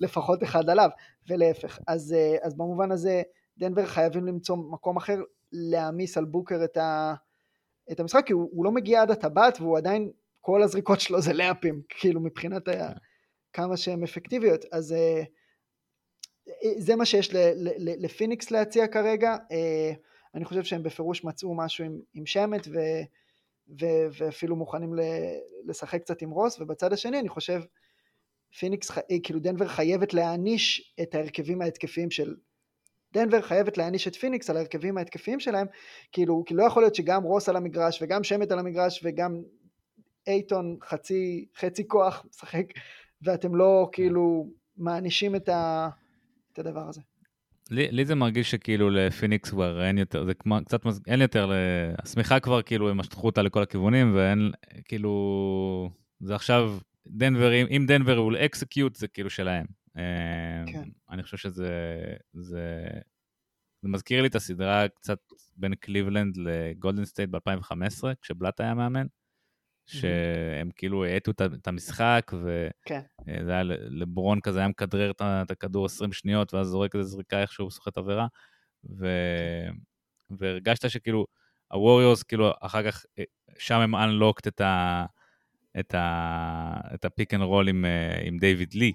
לפחות אחד עליו, ולהפך. אז, אז במובן הזה דנבר חייבים למצוא מקום אחר להעמיס על בוקר את, ה, את המשחק, כי הוא, הוא לא מגיע עד הטבעת והוא עדיין, כל הזריקות שלו זה לאפים, כאילו מבחינת ה, כן. כמה שהן אפקטיביות, אז... זה מה שיש לפיניקס להציע כרגע, אה, אני חושב שהם בפירוש מצאו משהו עם, עם שמט ו, ו, ואפילו מוכנים לשחק קצת עם רוס, ובצד השני אני חושב פיניקס, אה, כאילו דנבר חייבת להעניש את ההרכבים ההתקפיים של דנבר חייבת להעניש את פיניקס על ההרכבים ההתקפיים שלהם, כאילו, כי לא יכול להיות שגם רוס על המגרש וגם שמט על המגרש וגם אייטון חצי, חצי כוח משחק ואתם לא כאילו מענישים את ה... את הדבר הזה. לי, לי זה מרגיש שכאילו לפיניקס כבר אין יותר, זה כמו, קצת. אין יותר, השמיכה כבר כאילו הם משכו אותה לכל הכיוונים ואין, כאילו, זה עכשיו, דנבר, אם דנבר will execute זה כאילו שלהם. כן. אני חושב שזה, זה, זה מזכיר לי את הסדרה קצת בין קליבלנד לגולדן סטייט ב-2015, כשבלאט היה מאמן. שהם כאילו האטו את המשחק, וזה כן. היה לברון כזה, היה מכדרר את הכדור 20 שניות, ואז זורק איזה זריקה איכשהו סוחט עבירה, ו... והרגשת שכאילו, הווריורס, כאילו, אחר כך, אה, שם הם unlocked את ה... את, ה... את ה pick and roll עם, אה, עם דיוויד לי,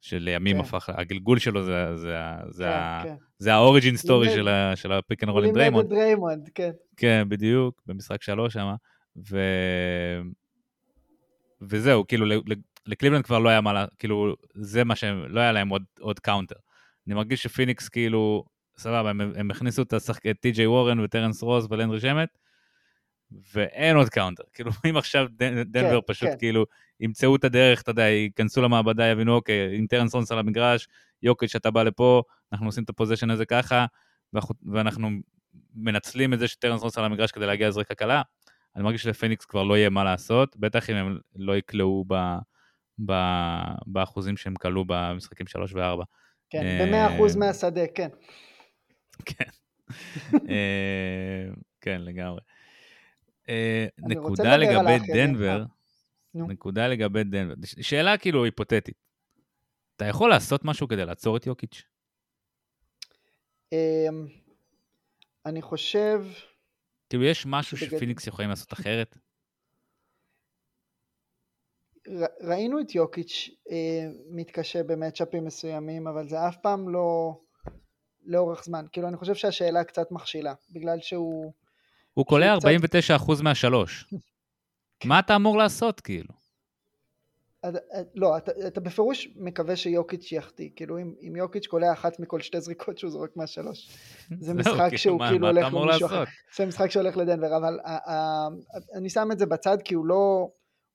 שלימים כן. הפך, הגלגול שלו זה, זה, זה, כן, ה... כן. זה ה origin story של, של ה pick and roll עם דריימונד. דריימונד, כן. כן, בדיוק, במשחק שלוש שם. ו... וזהו, כאילו לקליבלנד כבר לא היה מה, כאילו זה מה שהם, לא היה להם עוד, עוד counter. אני מרגיש שפיניקס כאילו, סבבה, הם, הם הכניסו את, השחק, את טי.ג'יי וורן וטרנס רוס ולנדרי שמט, ואין עוד counter. כאילו, אם עכשיו דנבר כן, פשוט כן. כאילו ימצאו את הדרך, אתה יודע, ייכנסו למעבדה, יבינו, אוקיי, עם טרנס על המגרש, יוקיץ', אתה בא לפה, אנחנו עושים את ה possession הזה ככה, ואנחנו מנצלים את זה שטרנס רוס על המגרש כדי להגיע לזריקה קלה. אני מרגיש שלפיניקס כבר לא יהיה מה לעשות, בטח אם הם לא יקלעו ב, ב, באחוזים שהם קלעו במשחקים 3 ו-4. כן, ב-100% מהשדה, כן. כן. אה, כן, לגמרי. אה, נקודה לגבי דנבר, אה, נקודה לגבי דנבר, שאלה כאילו היפותטית. אתה יכול לעשות משהו כדי לעצור את יוקיץ'? אמ, אני חושב... כאילו, יש משהו שפיניקס יכולים לעשות אחרת? ראינו את יוקיץ' אה, מתקשה במצ'אפים מסוימים, אבל זה אף פעם לא לאורך זמן. כאילו, אני חושב שהשאלה קצת מכשילה, בגלל שהוא... הוא קולע 49% קצת... מהשלוש. מה אתה אמור לעשות, כאילו? לא, אתה, אתה בפירוש מקווה שיוקיץ' יחטיא, כאילו אם, אם יוקיץ' קולע אחת מכל שתי זריקות שהוא זורק מהשלוש, זה משחק כאילו, שהוא כאילו הולך למישהו אחר? זה משחק שהולך לדנבר, אבל ה, ה, אני שם את זה בצד כי הוא לא,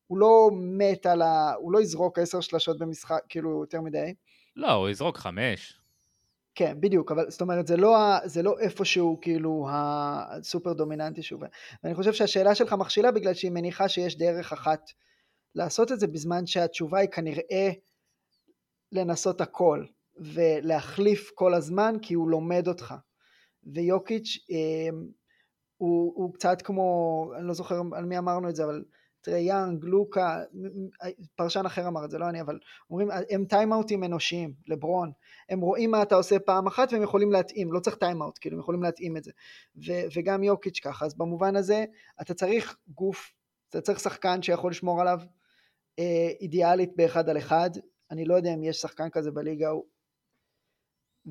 הוא לא מת על ה... הוא לא יזרוק עשר שלשות במשחק, כאילו יותר מדי. לא, הוא יזרוק חמש. כן, בדיוק, אבל זאת אומרת, זה לא, זה לא איפשהו כאילו הסופר דומיננטי שהוא... ואני חושב שהשאלה שלך מכשילה בגלל שהיא מניחה שיש דרך אחת לעשות את זה, בזמן שהתשובה היא כנראה לנסות הכל, ולהחליף כל הזמן, כי הוא לומד אותך. ויוקיץ' אה, הוא, הוא קצת כמו, אני לא זוכר על מי אמרנו את זה, אבל טרי יאנג, לוקה, פרשן אחר אמר את זה, לא אני, אבל אומרים, הם טיימאוטים אנושיים, לברון, הם רואים מה אתה עושה פעם אחת והם יכולים להתאים, לא צריך טיימאוט, כאילו הם יכולים להתאים את זה, ו, וגם יוקיץ' ככה, אז במובן הזה אתה צריך גוף, אתה צריך שחקן שיכול לשמור עליו אה, אידיאלית באחד על אחד, אני לא יודע אם יש שחקן כזה בליגה, הוא-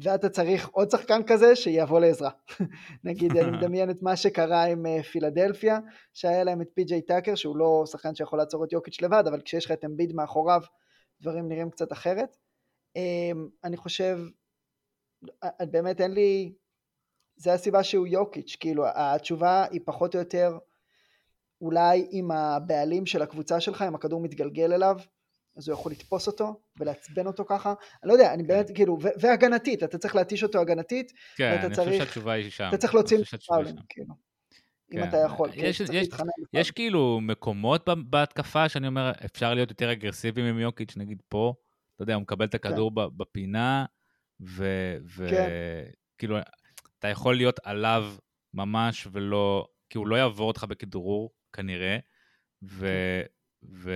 ואתה צריך עוד שחקן כזה שיבוא לעזרה. נגיד, אני מדמיין את מה שקרה עם אה, פילדלפיה, שהיה להם את פי.ג'יי טאקר, שהוא לא שחקן שיכול לעצור את יוקיץ' לבד, אבל כשיש לך את אמביד מאחוריו, דברים נראים קצת אחרת. אמ, אני חושב, באמת אין לי, זה הסיבה שהוא יוקיץ', כאילו התשובה היא פחות או יותר, אולי אם הבעלים של הקבוצה שלך, אם הכדור מתגלגל אליו, אז הוא יכול לתפוס אותו ולעצבן אותו ככה, אני לא יודע, אני באמת, כאילו, והגנתית, אתה צריך להתיש אותו הגנתית, כן, אני חושב שהתשובה היא שם. אתה צריך להוציא היא פאולים. כאילו, אם כן. אתה יכול, כן, יש-. כאילו מקומות בהתקפה שאני אומר, אפשר להיות יותר אגרסיביים עם יוקיץ', נגיד פה, אתה יודע, הוא מקבל את הכדור בפינה, כן. וכאילו, אתה יכול להיות עליו ממש ולא, כי הוא לא יעבור אותך בכדרור, כנראה, ו... ו...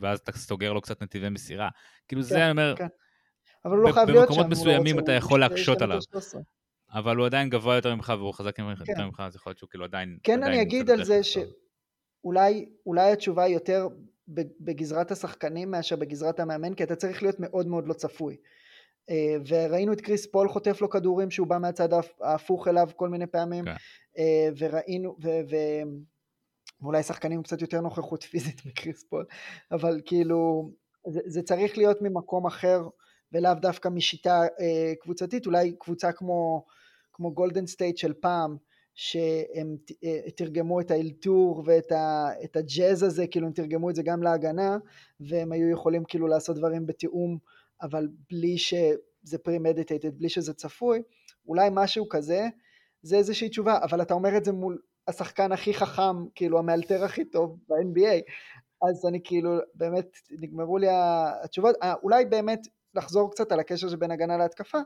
ואז אתה סוגר לו קצת נתיבי מסירה. כאילו זה, אני אומר, כן. אבל הוא לא חייב להיות שם, במקומות לא מסוימים רוצה, אתה יכול להקשות עליו. מטר 13. אבל הוא עדיין גבוה יותר ממך והוא חזק יותר כן. ממך, אז יכול להיות שהוא כאילו עדיין... כן עדיין אני אגיד על זה. שאולי אולי התשובה היא יותר בגזרת השחקנים מאשר בגזרת המאמן, כי אתה צריך להיות מאוד מאוד לא צפוי. אה, וראינו את קריס פול חוטף לו כדורים שהוא בא מהצד ההפ- ההפוך אליו כל מיני פעמים, כן. אה, וראינו, ו- ו- ואולי שחקנים קצת יותר נוכחות פיזית מקריס פול, אבל כאילו זה, זה צריך להיות ממקום אחר ולאו דווקא משיטה אה, קבוצתית, אולי קבוצה כמו, כמו גולדן סטייט של פעם, שהם אה, תרגמו את האלתור ואת ה, את הג'אז הזה, כאילו הם תרגמו את זה גם להגנה, והם היו יכולים כאילו לעשות דברים בתיאום, אבל בלי שזה premeditated, בלי שזה צפוי, אולי משהו כזה, זה איזושהי תשובה, אבל אתה אומר את זה מול השחקן הכי חכם, כאילו המאלתר הכי טוב ב-NBA, אז אני כאילו, באמת, נגמרו לי התשובות, אה, אולי באמת לחזור קצת על הקשר שבין הגנה להתקפה,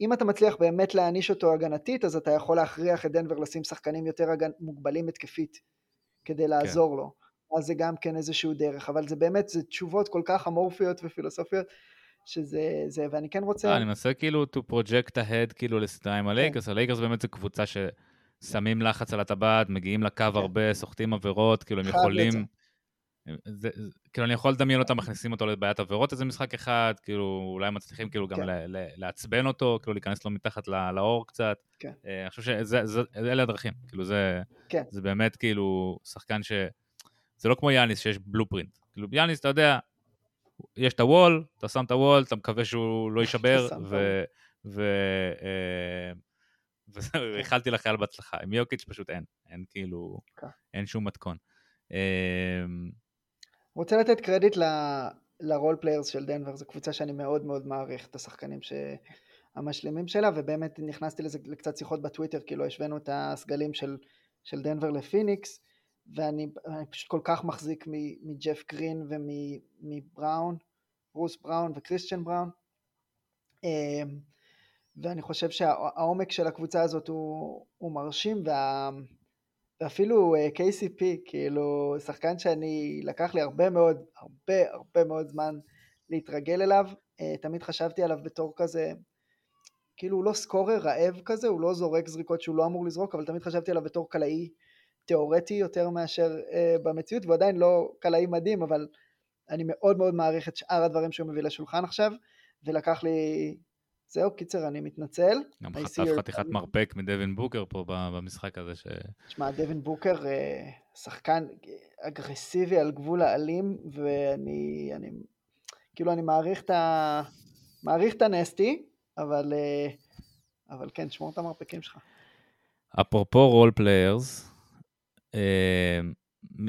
אם אתה מצליח באמת להעניש אותו הגנתית, אז אתה יכול להכריח את דנבר לשים שחקנים יותר הגנ... מוגבלים התקפית, כדי לעזור כן. לו. אז זה גם כן איזשהו דרך, אבל זה באמת, זה תשובות כל כך אמורפיות ופילוסופיות, שזה, זה, ואני כן רוצה... לא, אני מנסה כאילו to project ahead כאילו לסדרה עם הלייקרס, הלייקרס באמת זה קבוצה ששמים לחץ על הטבעת, מגיעים לקו הרבה, סוחטים עבירות, כאילו הם יכולים... זה, זה, כאילו אני יכול לדמיין אותם מכניסים אותו לבעיית עבירות איזה משחק אחד, כאילו אולי מצליחים כאילו גם כן. ל, ל, לעצבן אותו, כאילו להיכנס לו מתחת לא, לאור קצת. כן. אה, אני חושב שאלה הדרכים, כאילו זה, כן. זה באמת כאילו שחקן ש... זה לא כמו יאניס שיש בלופרינט. כאילו יאניס, אתה יודע, יש את הוול, אתה שם את הוול, אתה מקווה שהוא לא יישבר, ו... ו... אה, וזהו, איחלתי לחייל בהצלחה. עם יוקיץ' פשוט אין, אין כאילו, כן. אין שום מתכון. אה, רוצה לתת קרדיט ל role players של דנבר, זו קבוצה שאני מאוד מאוד מעריך את השחקנים המשלימים שלה, ובאמת נכנסתי לזה לקצת שיחות בטוויטר, כאילו השווינו את הסגלים של, של דנבר לפיניקס, ואני פשוט כל כך מחזיק מג'ף גרין ומבראון, רוס בראון וקריסטיאן בראון, ואני חושב שהעומק של הקבוצה הזאת הוא, הוא מרשים, וה... ואפילו uh, KCP, כאילו שחקן שאני, לקח לי הרבה מאוד, הרבה הרבה מאוד זמן להתרגל אליו, uh, תמיד חשבתי עליו בתור כזה, כאילו הוא לא סקורר רעב כזה, הוא לא זורק זריקות שהוא לא אמור לזרוק, אבל תמיד חשבתי עליו בתור קלעי תיאורטי יותר מאשר uh, במציאות, והוא עדיין לא קלעי מדהים, אבל אני מאוד מאוד מעריך את שאר הדברים שהוא מביא לשולחן עכשיו, ולקח לי זהו, קיצר, אני מתנצל. גם חטף חתיכת מרפק מדווין בוקר פה במשחק הזה, ש... תשמע, דווין בוקר אה, שחקן אגרסיבי על גבול האלים, ואני, אני, כאילו, אני מעריך את ה... מעריך את ה nasty, אבל, אה, אבל כן, שמור את המרפקים שלך. אפרופו role players, אה,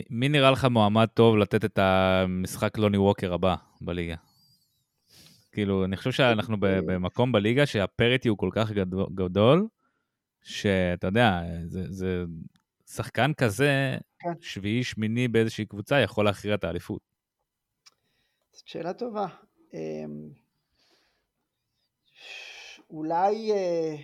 מי נראה לך מועמד טוב לתת את המשחק לוני ווקר הבא בליגה? כאילו, אני חושב שאנחנו. במקום בליגה שהפריטי הוא כל כך גדול- שאתה יודע, זה, זה שחקן כזה, כן. שביעי, שמיני באיזושהי קבוצה, יכול להכריע את האליפות. זאת שאלה טובה. אמ, אולי, אה,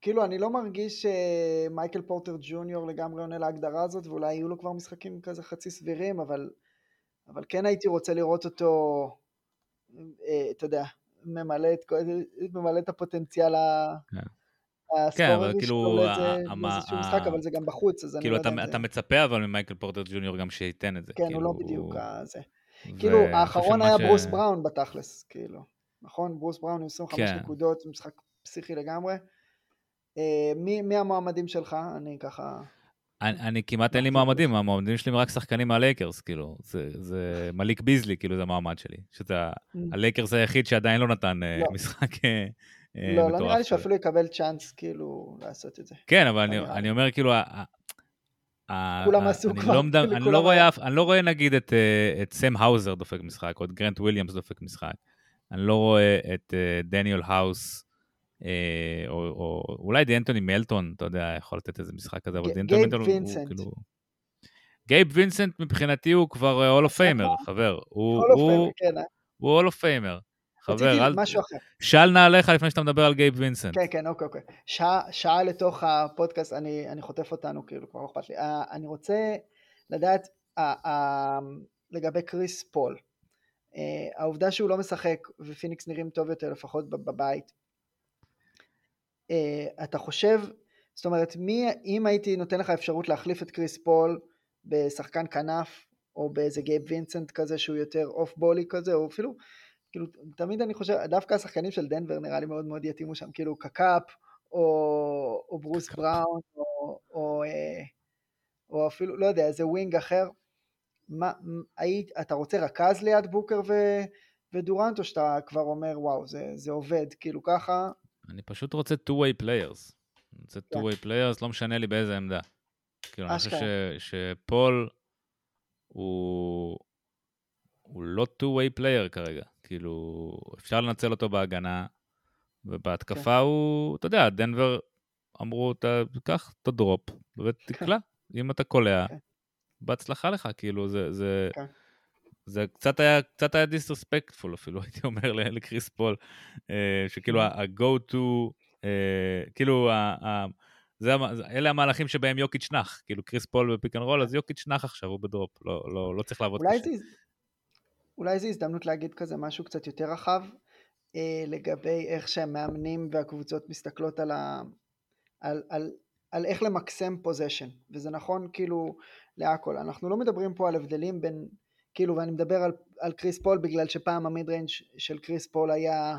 כאילו, אני לא מרגיש שמייקל פורטר ג'וניור לגמרי עונה להגדרה הזאת, ואולי יהיו לו כבר משחקים כזה חצי סבירים, אבל, אבל כן הייתי רוצה לראות אותו, אתה יודע, ממלא את, כל- ממלא את הפוטנציאל ה... כן. הסקוררי אבל כאילו, שלו לאיזה- ה- ה- לאיזשהו ה- משחק, אבל זה גם בחוץ, אז אני כאילו, לא יודע זה... אתה מצפה אבל ממייקל פורטר ג'וניור גם שייתן את זה. כן, כאילו, הוא לא בדיוק הזה. ו- כאילו, האחרון היה ברוס בראון בתכלס, כאילו. נכון? ברוס בראון עם 25 כן. נקודות, משחק פסיכי לגמרי. אה, מי המועמדים שלך? אני ככה... אני, אני כמעט אין לי לא, מועמדים, המועמדים שלי הם רק שחקנים מהלייקרס, כאילו, זה, זה מליק ביזלי, כאילו, זה המועמד שלי. שזה ה- הלייקרס היחיד שעדיין לא נתן אה, לא. משחק אה, אה, לא, לא מטורף נראה לי כזה. שאפילו יקבל צ'אנס, כאילו, לעשות את זה. כן, אבל אני, נראה לי. אני אומר, כאילו, כולם עשו אני כבר, לא, אני, לא רואה, אני לא נגיד, את, את סם האוזר דופק משחק, או את גרנט וויליאמס דופק משחק. אני לא רואה את דניאל האוס, או, או אולי דיאנטוני מלטון, אתה יודע, יכול לתת איזה משחק כזה, אבל דיאנטוני מלטון הוא. כאילו... גייב וינסנט מבחינתי הוא כבר Hall of Famer, חבר. הוא- אה? Hall of Famer. חבר, אל... משהו אחר. של נעליך לפני שאתה מדבר על גייב וינסנט. כן, כן, אוקיי, אוקיי. שעה, שעה לתוך הפודקאסט, אני, אני חוטף אותנו, כאילו, כבר לא אכפת לי. Uh, אני רוצה לדעת uh, uh, לגבי קריס פול. Uh, העובדה שהוא לא משחק ופיניקס נראים טוב יותר, לפחות בב- בבית. Uh, אתה חושב, זאת אומרת, מי, אם הייתי נותן לך אפשרות להחליף את קריס פול בשחקן כנף, או באיזה גייב וינסנט כזה שהוא יותר off ball י כזה, או אפילו, כאילו, תמיד אני חושב, דווקא השחקנים של דנבר נראה לי מאוד מאוד יתאימו שם, כאילו KCP, או, או ברוס KCP. בראון, או, או, אה, או אפילו, לא יודע, איזה wing אחר. מה, היית, אתה רוצה רכז ליד בוקר ו, ודורנט, או שאתה כבר אומר, וואו, זה, זה עובד, כאילו ככה, אני פשוט רוצה two-way players. אני רוצה כן. two-way players, לא משנה לי באיזה עמדה. כאילו, אני חושב שפול הוא... הוא לא two-way player כרגע. כאילו, אפשר לנצל אותו בהגנה, ובהתקפה כן. הוא, אתה יודע, דנבר אמרו, "ת- קח את ה drop ותקלע. אם אתה קולע, כן. בהצלחה לך, כאילו, זה... זה... כן. זה קצת היה, קצת היה disrespectful אפילו, הייתי אומר לקריס פול, אה, שכאילו Mhm. ה-go to, אה, כאילו, ה- זה- אלה המהלכים שבהם יוקיץ' נח, כאילו קריס פול ב pick and roll, אז יוקיץ' נח עכשיו, הוא ב drop, לא, לא, לא צריך לעבוד אולי קשה. זה, אולי זו הזדמנות להגיד כזה משהו קצת יותר רחב, אה, לגבי איך שהמאמנים והקבוצות מסתכלות על, ה, על, על, על איך למקסם possession, וזה נכון כאילו להכל. אנחנו לא מדברים פה על הבדלים בין, כאילו, ואני מדבר על, על קריס פול בגלל שפעם ה mid-range של קריס פול היה,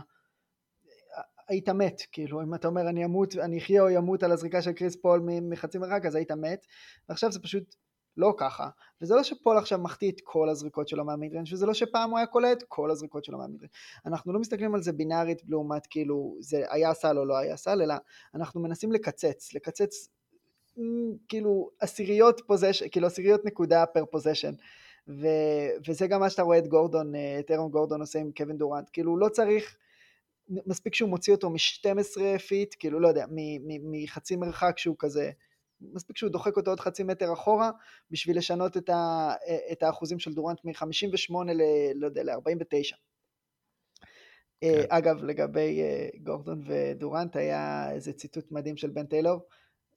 היית מת, כאילו, אם אתה אומר אני אמות, אני אחיה או ימות על הזריקה של קריס פול מחצי מרחק, אז היית מת, ועכשיו זה פשוט לא ככה. וזה לא שפול עכשיו מחטיא את כל הזריקות שלו מה mid-range וזה לא שפעם הוא היה קולע את כל הזריקות שלו מה mid-range. אנחנו לא מסתכלים על זה בינארית לעומת כאילו זה היה סל או לא היה סל, אלא אנחנו מנסים לקצץ, לקצץ כאילו עשיריות possession, כאילו עשיריות נקודה per possession. ו- וזה גם מה שאתה רואה את גורדון, אה, את אירון גורדון עושה עם קווין דורנט, כאילו הוא לא צריך, מספיק שהוא מוציא אותו מ-12 feet, כאילו לא יודע, מחצי מרחק שהוא כזה, מספיק שהוא דוחק אותו עוד חצי מטר אחורה, בשביל לשנות את, ה, את האחוזים של דורנט מ-58 ל... לא יודע, ל-49. כן. אגב, לגבי אה, גורדון ודורנט, היה איזה ציטוט מדהים של בן טיילור,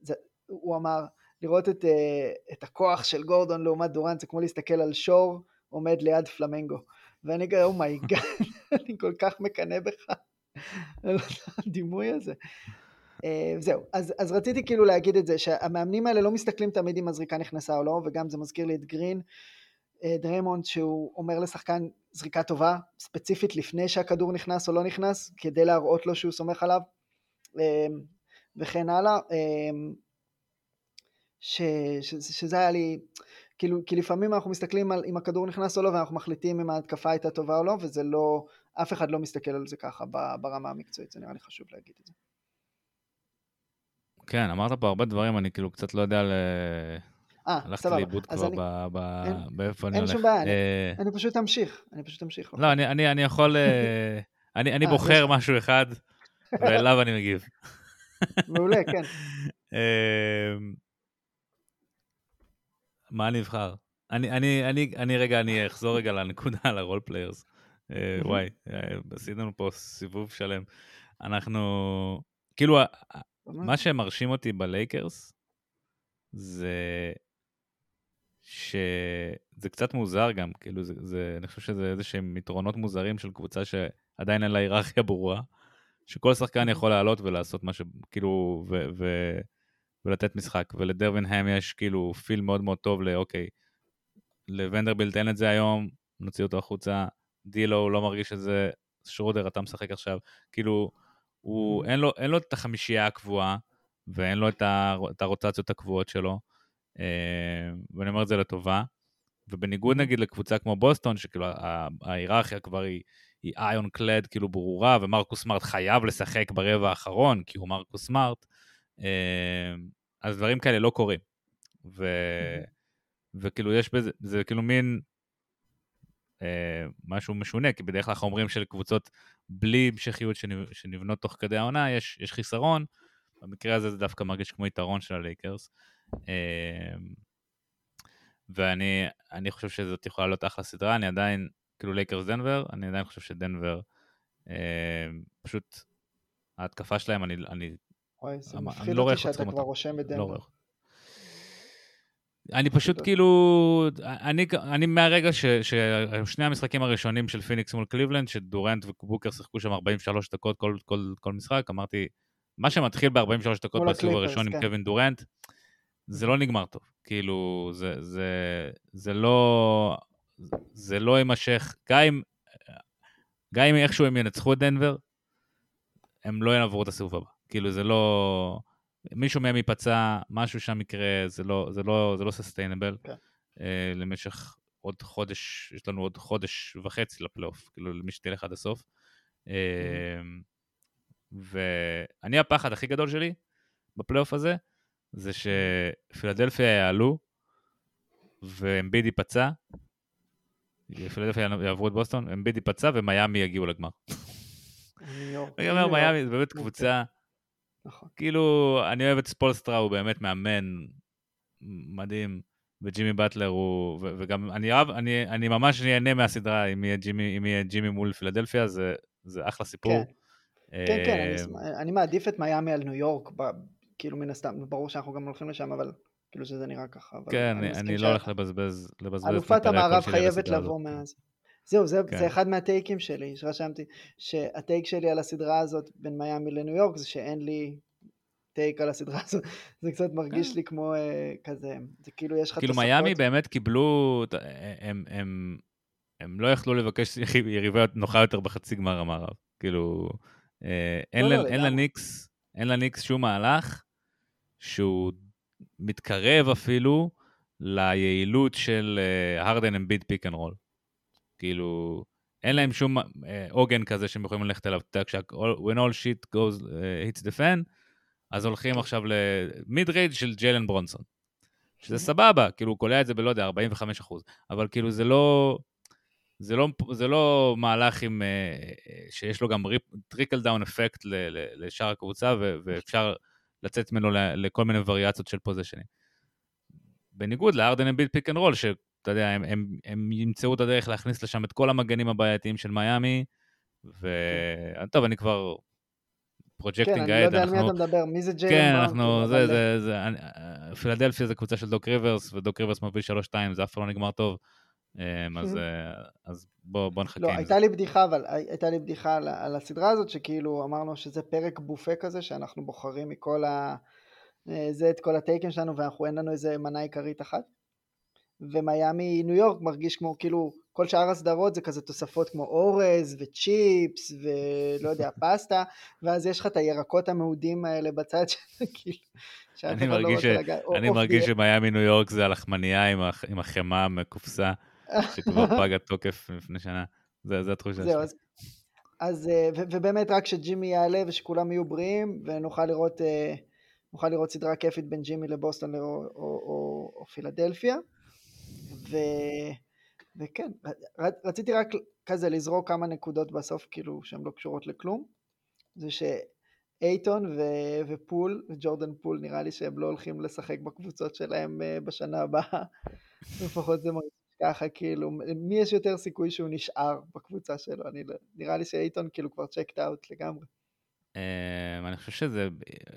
זה, הוא אמר, לראות את, אה, את הכוח של גורדון לעומת דורנט זה כמו להסתכל על שור עומד ליד פלמנגו. ואני כזה, oh my god, אני כל כך מקנא בך, על הדימוי הזה. אה, זהו, אז, אז רציתי כאילו להגיד את זה, שהמאמנים האלה לא מסתכלים תמיד אם הזריקה נכנסה או לא, וגם זה מזכיר לי את גרין, אה, דריימונד שהוא אומר לשחקן זריקה טובה, ספציפית לפני שהכדור נכנס או לא נכנס, כדי להראות לו שהוא סומך עליו, וכן הלאה, ש, ש, שזה היה לי, כאילו, כי לפעמים אנחנו מסתכלים על אם הכדור נכנס או לא ואנחנו מחליטים אם ההתקפה הייתה טובה או לא, וזה לא, אף אחד לא מסתכל על זה ככה ברמה המקצועית, זה נראה לי חשוב להגיד את זה. כן, אמרת פה הרבה דברים, אני כאילו קצת לא יודע ל... אה, סבבה. הלכתי לאיבוד כבר באיפה אני הולך. אין שום בעיה, אה, אני פשוט אמשיך, אני פשוט אמשיך. לא, אני יכול, אה, אני אה, בוחר משהו אחד, ואליו אני מגיב. מעולה, כן. מה אני אבחר? אני, אני, אני, אני רגע, אני אחזור רגע לנקודה על ה role players. וואי, עשינו פה סיבוב שלם. אנחנו, כאילו, מה שמרשים אותי בלייקרס, זה שזה קצת מוזר גם, כאילו, זה, זה, אני חושב שזה איזה שהם יתרונות מוזרים של קבוצה שעדיין אין לה היררכיה ברורה, שכל שחקן יכול לעלות ולעשות מה ש... כאילו, ו, ו, ולתת משחק, ולדרווינהם יש כאילו פיל מאוד מאוד טוב לאוקיי, לוונדרבילט אין את זה היום, נוציא אותו החוצה, דילו לא מרגיש את זה, שרודר אתה משחק עכשיו, כאילו, הוא, אין לו, אין לו את החמישייה הקבועה, ואין לו את, ה, את הרוטציות הקבועות שלו, אה, ואני אומר את זה לטובה. ובניגוד נגיד לקבוצה כמו בוסטון, שכאילו ההיררכיה כבר היא, היא איון קלד כאילו ברורה, ומרקוס סמארט חייב לשחק ברבע האחרון, כי הוא מרקוס סמארט, אז דברים כאלה לא קורים. ו... וכאילו יש בזה, זה כאילו מין אה, משהו משונה, כי בדרך כלל אנחנו אומרים שלקבוצות בלי המשכיות שנבנות תוך כדי העונה, יש, יש חיסרון, במקרה הזה זה דווקא מרגיש כמו יתרון של הלייקרס. אה, ואני חושב שזאת יכולה להיות אחלה סדרה, אני עדיין, כאילו לייקרס דנבר, אני עדיין חושב שדנבר, אה, פשוט ההתקפה שלהם, אני, אני, וואי, זה מפחיד לא אותי שאתה כבר רושם את דנבר. לא אני פשוט כאילו, אני, אני מהרגע ש, ששני המשחקים הראשונים של פיניקס מול קליבלנד, שדורנט ובוקר שיחקו שם 43 דקות כל, כל, כל משחק, אמרתי, מה שמתחיל ב-43 דקות בסיבוב הראשון כן. עם קווין דורנט, זה לא נגמר טוב. כאילו, זה, זה, זה לא, זה לא יימשך, גם אם, גם אם איכשהו הם ינצחו את דנבר, הם לא יעברו את הסיבוב הבא. כאילו, זה לא... מישהו מהם ייפצע, משהו שם יקרה, זה לא, זה לא, זה לא סוסטיינבל. כן. Uh, למשך עוד חודש, יש לנו עוד חודש וחצי לפלייאוף, כאילו למי שתלך עד הסוף. Uh, ואני הפחד הכי גדול שלי בפלייאוף הזה, זה שפילדלפיה יעלו, ואמביד ייפצע, פילדלפיה יעברו את בוסטון, אמביד ייפצע ומיאמי יגיעו לגמר. אני אומר, מיאמי זה באמת קבוצה נכון. כאילו, אני אוהב את ספולסטרה, הוא באמת מאמן מדהים, וג'ימי באטלר הוא, ו- וגם אני אוהב, אני, אני ממש נהנה מהסדרה, אם יהיה ג'ימי, אם יהיה ג'ימי מול פילדלפיה, זה, זה אחלה סיפור. כן, אה, כן, כן, אני, אני מעדיף את מיאמי על ניו יורק, ב, כאילו מן הסתם, ברור שאנחנו גם הולכים לשם, אבל כאילו שזה נראה ככה. כן, אני, אני לא הולך לבזבז, לבזבז אלופת המערב חייבת לבוא מאז. זהו, זה, כן. זה אחד מהטייקים שלי, שרשמתי, שהטייק שלי על הסדרה הזאת בין מיאמי לניו יורק זה שאין לי טייק על הסדרה הזאת, זה קצת מרגיש כן. לי כמו אה, כזה, זה כאילו יש לך כאילו מיאמי באמת קיבלו, הם, הם, הם לא יכלו לבקש יריבה נוחה יותר בחצי גמר המערב, כאילו, אה, אין, לא, לא, אין לניקס, אין לניקס שום מהלך שהוא מתקרב אפילו ליעילות של הארדן אמביד pick and roll. כאילו, אין להם שום אה, עוגן כזה שהם יכולים ללכת אליו, אתה יודע, כשה- when all shit goes, uh, hits the fan, אז הולכים עכשיו ל mid range של ג'יילן ברונסון. שזה סבבה, כאילו הוא קולע את זה בלא יודע, 45 אחוז, אבל כאילו זה לא, זה לא, זה לא מהלך עם, uh, שיש לו גם trickle down effect לשאר הקבוצה, ו, ואפשר לצאת ממנו לכל מיני וריאציות של פוזיישנים. בניגוד להארדן אמביד pick and roll, אתה יודע, הם, הם, הם ימצאו את הדרך להכניס לשם את כל המגנים הבעייתיים של מיאמי, וטוב, כן. אני כבר projecting God. כן, אני לא יודע על מי אתה מדבר, מי זה ג'יילן כן, אנחנו, זה, זה, זה, אני, פילדלפיה זה קבוצה של דוק ריברס, ודוק ריברס מוביל 3-2, זה אף פעם לא נגמר טוב. אמ, אז, אה, אז בוא, בוא נחכה לא, עם הייתה זה. לי בדיחה, אבל הייתה לי בדיחה על, על הסדרה הזאת, שכאילו אמרנו שזה פרק בופה כזה, שאנחנו בוחרים מכל ה... אה, זה את כל הטייקים שלנו, ואנחנו אין לנו איזה מנה עיקרית אחת. ומיאמי ניו יורק מרגיש כמו כאילו כל שאר הסדרות זה כזה תוספות כמו אורז וצ'יפס ולא יודע פסטה ואז יש לך את הירקות המהודים האלה בצד כאילו אני לא מרגיש, ש... אני מרגיש שמיאמי ניו יורק זה הלחמנייה עם, הח... עם החמאה המקופסה שכבר פג התוקף לפני שנה זה, זה התחושה שלי. אז, אה, ובאמת רק שג'ימי יעלה ושכולם יהיו בריאים ונוכל לראות אה, נוכל לראות סדרה כיפית בין ג'ימי לבוסטון או, או, או, או פילדלפיה. ו... וכן, רציתי רק כזה לזרוק כמה נקודות בסוף, כאילו, שהן לא קשורות לכלום. זה שאייטון ו... ופול, וג'ורדן פול, נראה לי שהם לא הולכים לשחק בקבוצות שלהם אה, בשנה הבאה. לפחות זה מרגיש ככה, כאילו, מי יש יותר סיכוי שהוא נשאר בקבוצה שלו? אני לא... נראה לי שאייטון כאילו כבר checked out לגמרי. Um, אני חושב שזה,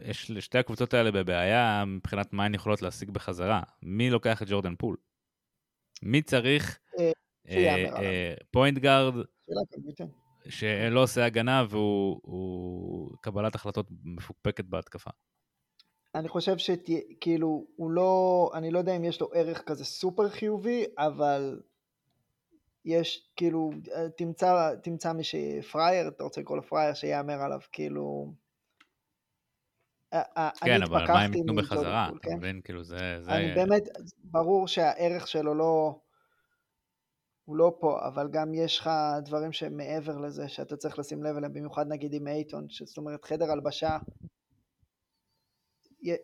יש לשתי הקבוצות האלה בבעיה מבחינת מה הן יכולות להשיג בחזרה. מי לוקח את ג'ורדן פול? מי צריך point guard שלא עושה הגנה והוא קבלת החלטות מפוקפקת בהתקפה? אני חושב שכאילו, הוא לא, אני לא יודע אם יש לו ערך כזה סופר חיובי, אבל יש, כאילו, תמצא, תמצא מי שפרייר, אתה רוצה לקרוא לו פרייר, שיאמר עליו, כאילו... כן, אבל מה הם ייתנו בחזרה? אתה כן? מבין? כאילו, זה... אני באמת, ברור שהערך שלו לא... הוא לא פה, אבל גם יש לך דברים שהם מעבר לזה, שאתה צריך לשים לב אליהם, במיוחד נגיד עם אייטון, זאת אומרת חדר הלבשה,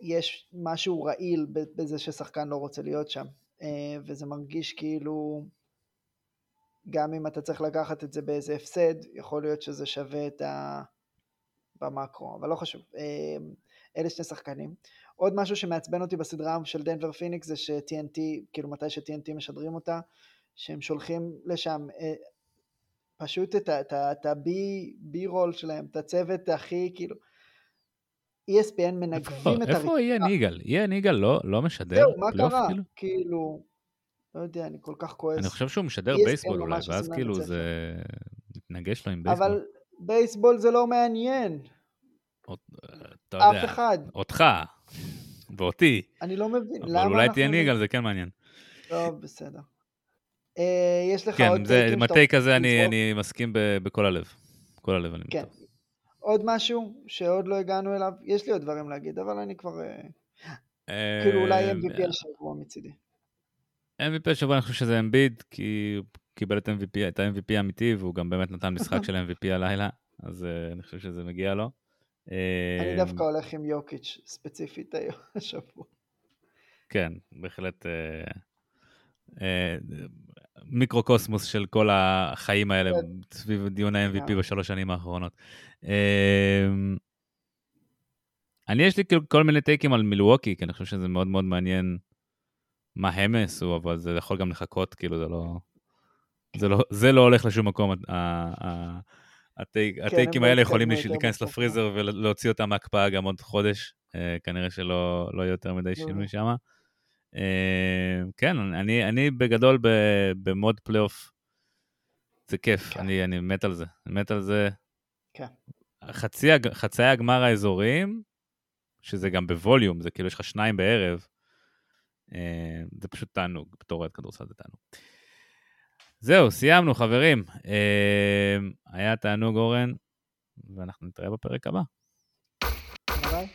יש משהו רעיל בזה ששחקן לא רוצה להיות שם, אה, וזה מרגיש כאילו, גם אם אתה צריך לקחת את זה באיזה הפסד, יכול להיות שזה שווה את ה... במקרו, אבל לא חשוב. אלה שני שחקנים. עוד משהו שמעצבן אותי בסדרה של דנבר פיניקס זה ש-TNT, כאילו מתי ש-TNT משדרים אותה, שהם שולחים לשם אה, פשוט את ה-B רול שלהם, את הצוות הכי כאילו... ESPN מנגבים את הריצה. איפה יהיה ניגל? יהיה ניגל לא, לא משדר? זהו, מה קרה? כאילו? כאילו, לא יודע, אני כל כך כועס. אני חושב שהוא משדר בייסבול אולי, ואז כאילו זה מתנגש לו עם בייסבול. אבל בייסבול זה לא מעניין. אתה יודע, אף אחד. אותך, ואותי. אני לא מבין, למה אנחנו... אבל אולי תהיה ניגל, זה כן מעניין. טוב, בסדר. אה, יש לך כן, עוד. כן, עם הטייק הזה אני, מסכים בכל הלב. כל הלב אני כן. מתוך. עוד משהו שעוד לא הגענו אליו? יש לי עוד דברים להגיד, אבל אני כבר... אה, אה, כאילו אולי MVP השבוע מצידי. MVP השבוע אני חושב שזה אמביד, כי הוא קיבל את, MVP, את ה-MVP האמיתי, והוא גם באמת נתן משחק של MVP הלילה, אז אני חושב שזה מגיע לו. אני דווקא הולך עם יוקיץ' ספציפית היום, השבוע. כן, בהחלט מיקרוקוסמוס של כל החיים האלה כן. סביב דיון ה-MVP. בשלוש שנים האחרונות. אמ, אני יש לי כאילו כל מיני טייקים על מילווקי, כי אני חושב שזה מאוד מאוד מעניין מה הם יעשו, אבל זה יכול גם לחכות, כאילו זה לא... זה לא, זה לא הולך לשום מקום, הטייק, כן, הטייקים האלה יכולים להיכנס לפריזר ולהוציא אותם מהקפאה גם עוד חודש, אה, כנראה שלא לא יהיה יותר מדי שינוי שם. אה, כן, אני, אני בגדול במוד פלייאוף, זה כיף, כן. אני, אני מת על זה, אני מת על זה. כן. חצי, חצאי הגמר האזוריים, שזה גם בווליום, זה כאילו יש לך שניים בערב, אה, זה פשוט תענוג, בתור אוהד כדורסל זה תענוג. זהו, סיימנו חברים. אה, היה תענוג אורן, ואנחנו נתראה בפרק הבא. ביי.